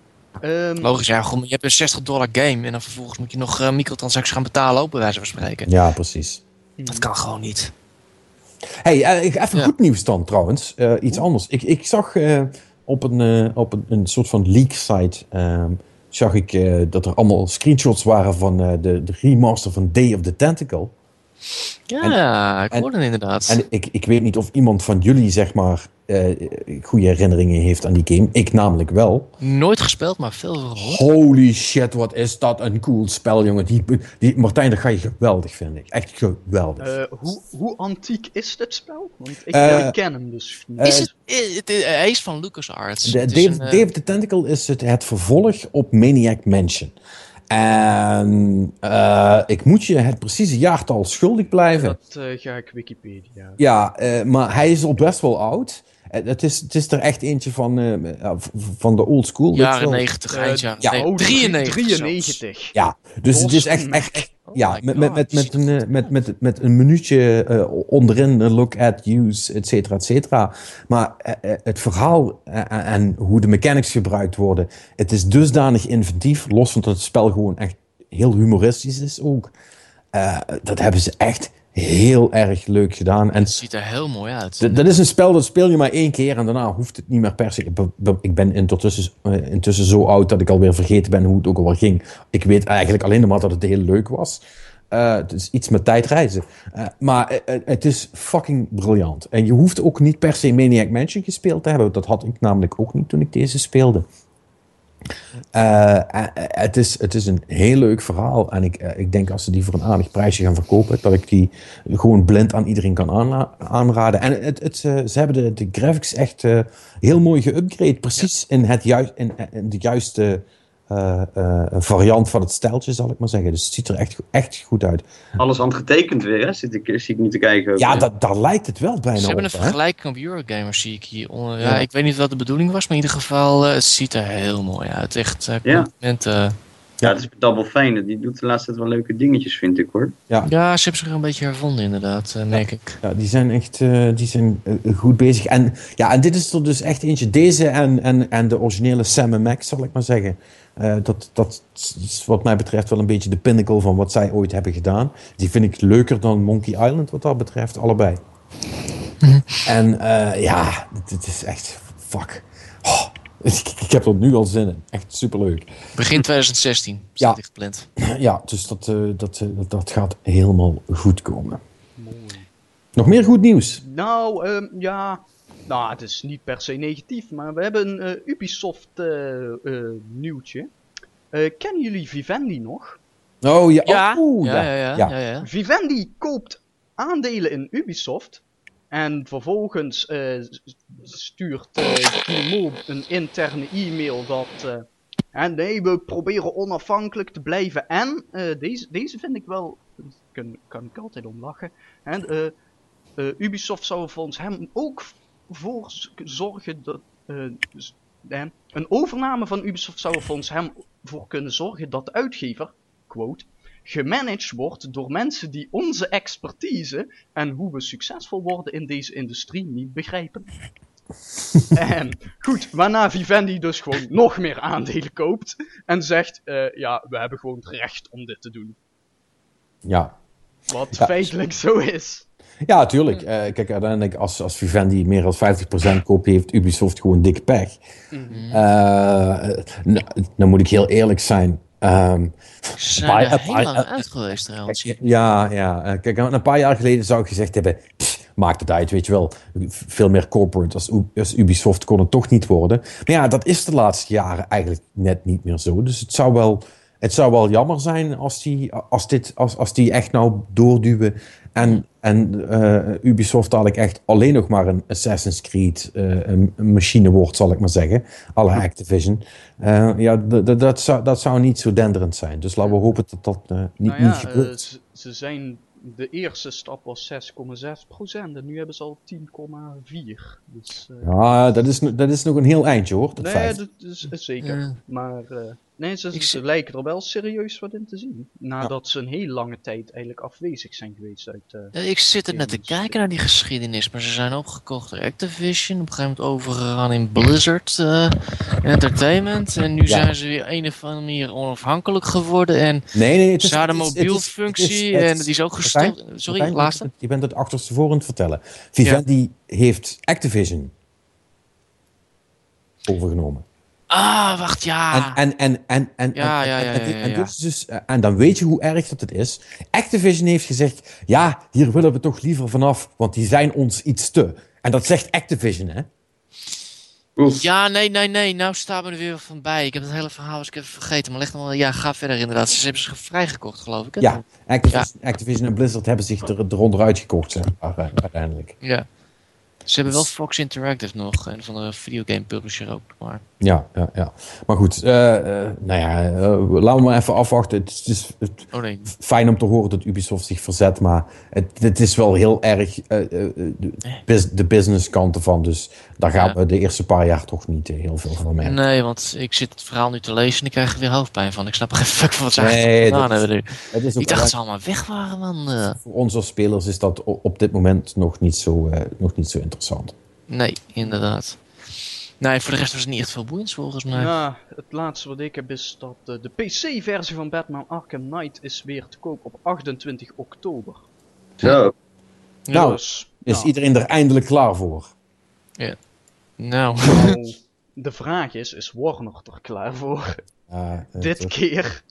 Um, Logisch, ja. je hebt een 60 dollar game en dan vervolgens moet je nog uh, microtransacties gaan betalen, ook bij wijze van spreken. Ja, precies. Dat kan gewoon niet. hey, uh, even ja. goed nieuws dan trouwens. Uh, iets anders. Ik, ik zag op, een, op een, een soort van leak site... Um, zag ik dat er allemaal screenshots waren van de, de remaster van Day of the Tentacle. Ja, ik hoorde het inderdaad. En ik, ik weet niet of iemand van jullie, zeg maar, uh, goede herinneringen heeft aan die game. Ik namelijk wel. Nooit gespeeld, maar veel gehoord. Holy shit, wat is dat een cool spel, jongen. Die, die, Martijn, dat ga je geweldig vinden. Echt geweldig. Uh, hoe, hoe antiek is dit spel? Want ik, uh, ken hem dus. Is het, het, hij is van LucasArts. Dave, Dave the Tentacle is het, het vervolg op Maniac Mansion. En uh, ik moet je het precieze jaartal schuldig blijven. Dat uh, ga ik Wikipedia. Ja, uh, maar hij is al best wel oud. Het is, het is er echt eentje van, van de old school. Jaren 90, eind jaren ja, 93. 93. Ja, dus het is echt, echt ja, met, met, met, met, een, met, met, met een minuutje uh, onderin, look at, use, et cetera, et cetera. Maar uh, het verhaal en hoe de mechanics gebruikt worden, het is dusdanig inventief, los van dat het spel gewoon echt heel humoristisch is ook. dat hebben ze echt heel erg leuk gedaan. En het ziet er heel mooi uit. Dat is een spel dat speel je maar één keer en daarna hoeft het niet meer per se. Ik ben intussen, uh, intussen zo oud dat ik alweer vergeten ben hoe het ook alweer ging. Ik weet eigenlijk alleen maar dat het heel leuk was. Uh, het is iets met tijdreizen. Uh, maar het is fucking briljant. En je hoeft ook niet per se Maniac Mansion gespeeld te hebben. Dat had ik namelijk ook niet toen ik deze speelde. Uh, het, is, het is een heel leuk verhaal. En ik, ik denk als ze die voor een aardig prijsje gaan verkopen, dat ik die gewoon blind aan iedereen kan aanraden. En het, het, ze hebben de, de graphics echt heel mooi geüpgrade. Precies in, het juist, in, in de juiste uh, uh, variant van het stijltje, zal ik maar zeggen. Dus het ziet er echt, echt goed uit. Alles handgetekend weer, hè? Zit ik, zie ik nu te kijken. Ja, dat, daar lijkt het wel bijna Ze hebben een vergelijking op Eurogamer, zie ik hier. Ja, ja, Ik weet niet wat de bedoeling was, maar in ieder geval, uh, het ziet er heel mooi uit. Echt ja. Ja, het is Double Fine. Die doet de laatste tijd wel leuke dingetjes, vind ik hoor. Ja, ja ze hebben zich een beetje hervonden, inderdaad, merk ik. Ja, die zijn echt die zijn, goed bezig. En, ja, en dit is er dus echt eentje. Deze en, en, en de originele Sam Max, zal ik maar zeggen. Uh, dat, dat is wat mij betreft wel een beetje de pinnacle van wat zij ooit hebben gedaan. Die vind ik leuker dan Monkey Island wat dat betreft, allebei. Mhm. En uh, ja, het is echt fuck. Oh, ik, ik, heb er nu al zin in. Echt superleuk. Begin 2016 ja. gepland. Ja, dus dat, uh, dat, dat gaat helemaal goed komen. Mooi. Nog meer goed nieuws? Nou, um, ja, nou, het is niet per se negatief, maar we hebben een uh, Ubisoft uh, uh, nieuwtje. kennen jullie Vivendi nog? Oh ja, ja. Oh, ja, ja, ja, ja. ja, Vivendi koopt aandelen in Ubisoft. En vervolgens stuurt uh, een interne e-mail dat... en nee, we proberen onafhankelijk te blijven. En deze, deze vind ik wel... Kan, kan ik altijd om lachen. En, Ubisoft zou volgens hem ook voor zorgen dat. Uh, een overname van Ubisoft zou er volgens hem voor kunnen zorgen dat de uitgever, quote, gemanaged wordt door mensen die onze expertise en hoe we succesvol worden in deze industrie niet begrijpen. en goed, waarna Vivendi dus gewoon nog meer aandelen koopt en zegt, uh, ja, we hebben gewoon het recht om dit te doen. Ja. Wat feitelijk zo is. Ja, tuurlijk. Uh, kijk, uiteindelijk als, als Vivendi meer dan 50% koopt, heeft Ubisoft gewoon dikke pech. Mm -hmm. uh, nou, moet ik heel eerlijk zijn. Um, Ze zijn er heel lang uit geweest trouwens. Ja, ja. Kijk, een paar jaar geleden zou ik gezegd hebben... Pff, maakt het uit, weet je wel. Veel meer corporate als, als Ubisoft kon het toch niet worden. Maar ja, dat is de laatste jaren eigenlijk net niet meer zo. Dus het zou wel... Het zou wel jammer zijn als die, als dit, als, als die echt nou doorduwen En, en uh, Ubisoft dadelijk echt alleen nog maar een Assassin's Creed uh, een machine wordt, zal ik maar zeggen. Alle Activision. Uh, ja, dat zou, dat zou niet zo denderend zijn. Dus laten we hopen dat dat niet, nou ja, niet gebeurt. Ze, ze zijn de eerste stap was 6,6% en nu hebben ze al 10,4%. Dus, uh... Ja, dat is, dat is nog een heel eindje hoor. Dat nee, dat is, zeker. Ja. Maar uh, nee, ze, ze lijken er wel serieus wat in te zien. Nadat ja. ze een heel lange tijd eigenlijk afwezig zijn geweest uit. Uh, ja, ik zit er net te kijken naar die geschiedenis, maar ze zijn opgekocht door Activision. Op een gegeven moment overgegaan in Blizzard Entertainment. En nu zijn ze weer een of andere manier onafhankelijk geworden. En nee, nee, het is, ze hadden een mobielfunctie en die is ook gestopt. Sorry, Martijn, laatste. Je bent het achterstevoren aan het vertellen. Vivendi ja. heeft Activision overgenomen. Ah, wacht, ja. En, en, en, en, ja, ja, ja, en, en, dus, dus, en dan weet je hoe erg dat het is. Activision heeft gezegd, ja, hier willen we toch liever vanaf, want die zijn ons iets te. En dat zegt Activision, hè? Oef. Ja, nee, nee, nee. Nou staan we er weer van bij. Ik heb het hele verhaal eens even vergeten. Maar leg nog wel, ja, ga verder inderdaad. Ze hebben zich vrijgekocht, geloof ik. Hè? Ja, Activision, ja. Activision en Blizzard hebben zich er, eronder uitgekocht, zeg maar, uiteindelijk. Ja. Ze hebben wel Fox Interactive nog. En van de videogame publisher ook. Maar... Ja, ja, ja. Maar goed, uh, uh, nou ja, uh, laten we maar even afwachten. Het is, het is het oh, nee. fijn om te horen dat Ubisoft zich verzet. Maar het, het is wel heel erg de, de business kant ervan. Dus daar gaan ja. we de eerste paar jaar toch niet heel veel van merken. Nee, want ik zit het verhaal nu te lezen en ik krijg er weer hoofdpijn van. Ik snap er geen fuck van wat ze nee, gedaan hebben nu. Het is ik dacht dat ze allemaal weg waren, man. Voor ons als spelers is dat op dit moment nog niet zo, nog niet zo interessant. Nee, inderdaad. Nee, voor de rest was het niet echt veel boeiends volgens mij. Ja, het laatste wat ik heb is dat uh, de PC-versie van Batman Arkham Knight is weer te koop op 28 oktober. Zo. Nou, dus, is nou. iedereen er eindelijk klaar voor? Ja. Nou. nou de vraag is, is Warner er klaar voor? Uh, Dit het, keer?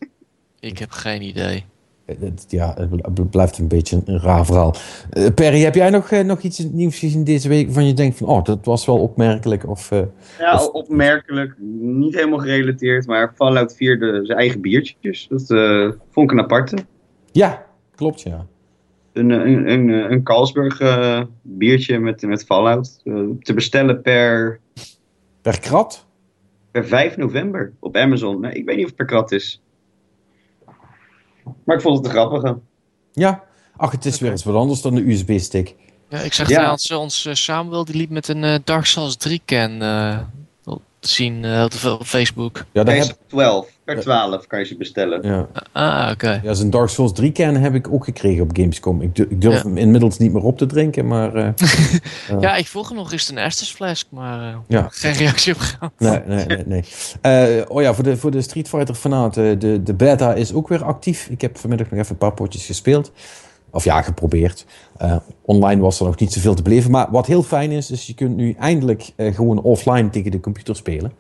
Ik heb geen idee. Het, ja, het blijft een beetje een raar verhaal. Uh, Perry, heb jij nog, uh, nog iets nieuws gezien deze week waarvan je denkt van, oh, dat was wel opmerkelijk? Of, uh, ja, of... opmerkelijk. Niet helemaal gerelateerd, maar Fallout 4 de, zijn eigen biertjes. Dat vond ik een aparte. Ja, klopt, ja. Een, een, een, een Carlsberg biertje met, met Fallout. te bestellen per... Per krat? Per 5 november op Amazon. Nee, ik weet niet of het per krat is. Maar ik vond het een grappige. Ja, ach, het is weer eens wat anders dan de USB-stick. Ja, ik zag ja. trouwens, ons uh, Samuel die liep met een uh, Dark Souls 3 can uh, te zien op Facebook. Ja, daar heb... 12, per 12 kan je ze bestellen. Ja. Ah, oké. Okay. Ja, zijn Dark Souls 3 can heb ik ook gekregen op Gamescom. Ik, ik durf ja. hem inmiddels niet meer op te drinken, maar... ja, ik vroeg hem nog eens een Estes fles, maar ja. geen reactie op gehad. Nee, nee, nee. nee. oh ja, voor de, voor de Street Fighter fanaten, de, de beta is ook weer actief. Ik heb vanmiddag nog even een paar potjes gespeeld. Of ja, geprobeerd. Uh, online was er nog niet zoveel te beleven. Maar wat heel fijn is, is je kunt nu eindelijk uh, gewoon offline tegen de computer spelen.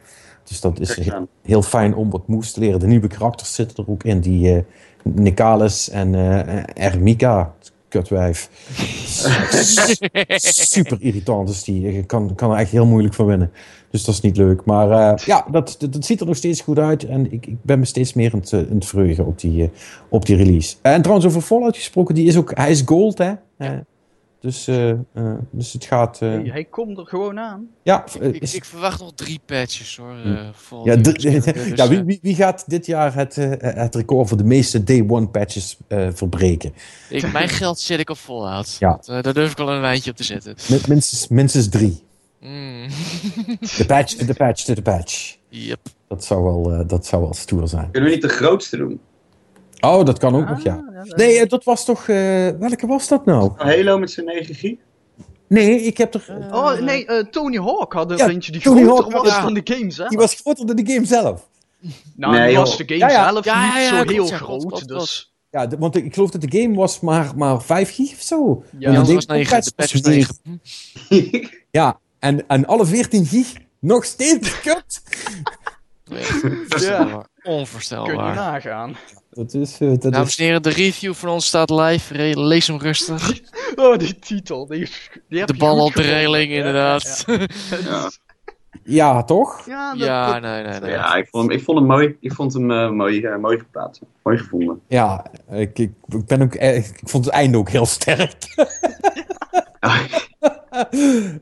Dus dat is heel, heel, fijn om wat moves te leren. De nieuwe karakters zitten er ook in. Die uh, Nicalis en Ermika, kutwijf. Super irritant is die. Je kan, kan er echt heel moeilijk van winnen. Dus dat is niet leuk. Maar uh, ja, dat, dat, dat, ziet er nog steeds goed uit. En ik, ik ben me steeds meer aan het, aan het verheugen op die, uh, op die release. En trouwens, over Fallout gesproken, die is ook, hij is gold, hè? Uh, dus, dus het gaat. Hey, hij komt er gewoon aan. Ja, ik, ik, ik, verwacht nog drie patches hoor. ja, ja wie, wie, wie, gaat dit jaar het, het record voor de meeste day one patches verbreken? Ik, mijn geld zet ik op Fallout. Ja. Dat, daar durf ik wel een wijntje op te zetten. Met, minstens, minstens drie. Mm. De patch, de patch, de patch. Yep. Dat zou wel, uh, dat zou wel stoer zijn. Kunnen we niet de grootste doen? Oh, dat kan ook ah, nog, ja. ja dat nee, dat was toch... Uh, welke was dat nou? Halo met zijn 9 gig? Nee, ik heb er... Uh, oh, nee, uh, Tony Hawk had er ja, eentje die Tony groter Hawk, was ja. dan de game zelf. Die was groter dan de game zelf. Nou, nee, die was de game ja, zelf niet zo heel groot, God, dus... Ja, de, want ik geloof dat de game was maar, maar 5 gig of zo. Ja, dat was 9, de patch was 9. ja, en, en alle 14 gig nog steeds kut. Ja. Onvoorstelbaar. Kun je nagaan. Dat is, uh, dat Dames en heren, de review van ons staat live. Lees hem rustig. Oh, die titel. Die, die de bal op de reling, inderdaad. Ja, ja. Ja, toch? Ja, dat, ja nee, nee, nee. Ja, ik vond hem, ik vond hem mooi. Ik vond hem uh, mooi, uh, mooi geplaatst. Mooi gevonden. Ja, ik, ik, ben ook, ik vond het einde ook heel sterk.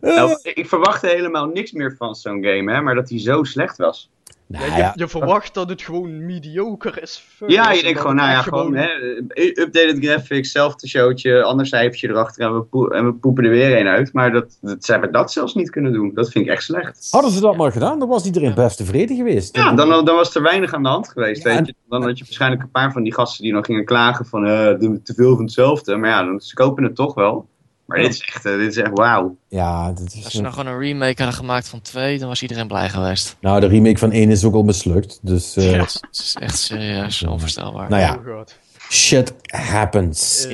nou, ik verwachtte helemaal niks meer van zo'n game, hè, maar dat hij zo slecht was. Nou, ja, je, je, verwacht dat het gewoon mediocre is. Ja, je denkt gewoon, nou ja, gewoon, hè, updated graphics, zelfde showtje, ander cijfertje erachter en we, en we poepen er weer een uit. Maar dat, dat, ze hebben dat zelfs niet kunnen doen. Dat vind ik echt slecht. Hadden ze dat maar gedaan, dan was iedereen best tevreden geweest. Ja, dan, dan was er weinig aan de hand geweest, weet je. Dan had je waarschijnlijk een paar van die gasten die nog gingen klagen van, uh, te veel van hetzelfde. Maar ja, dan, ze kopen het toch wel. Maar dit is echt, eh, dit is echt wauw. Ja, dit is Als ze nou gewoon een remake hadden gemaakt van 2, dan was iedereen blij geweest. Nou, de remake van 1 is ook al mislukt. Dus, uh... ja, het is echt serieus onvoorstelbaar. Nou ja, oh shit happens. Uh,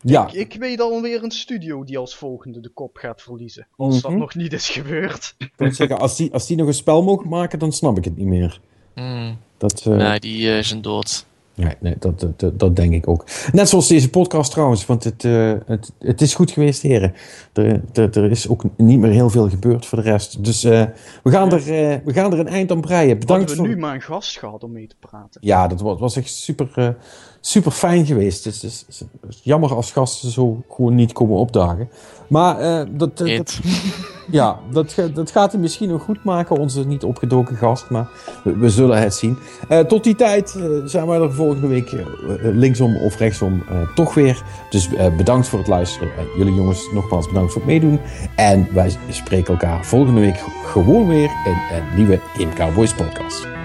ja. Ik, ik, weet alweer een studio die als volgende de kop gaat verliezen. Als dat mhm. nog niet is gebeurd. Ik moet zeggen, als die, als die nog een spel mogen maken, dan snap ik het niet meer. Mm. Dat, Nee, die uh, zijn dood. Nee, nee dat, dat, dat, denk ik ook. Net zoals deze podcast trouwens, want het, uh, het, het is goed geweest, heren. Er, er, er, is ook niet meer heel veel gebeurd voor de rest. Dus uh, we, gaan er, uh, we gaan er een eind aan breien. Bedankt Hadden we voor... nu maar een gast gehad om mee te praten. Ja, dat was, was echt super, super fijn geweest. Het is, het is, jammer als gasten zo gewoon niet komen opdagen. Maar dat, dat, ja, dat, dat gaat hij misschien nog goed maken, onze niet opgedoken gast. Maar we, we zullen het zien. tot die tijd zijn wij er volgende week linksom of rechtsom toch weer. Dus bedankt voor het luisteren. jullie jongens, nogmaals bedankt voor het meedoen. En wij spreken elkaar volgende week gewoon weer in een nieuwe Game Cowboys podcast.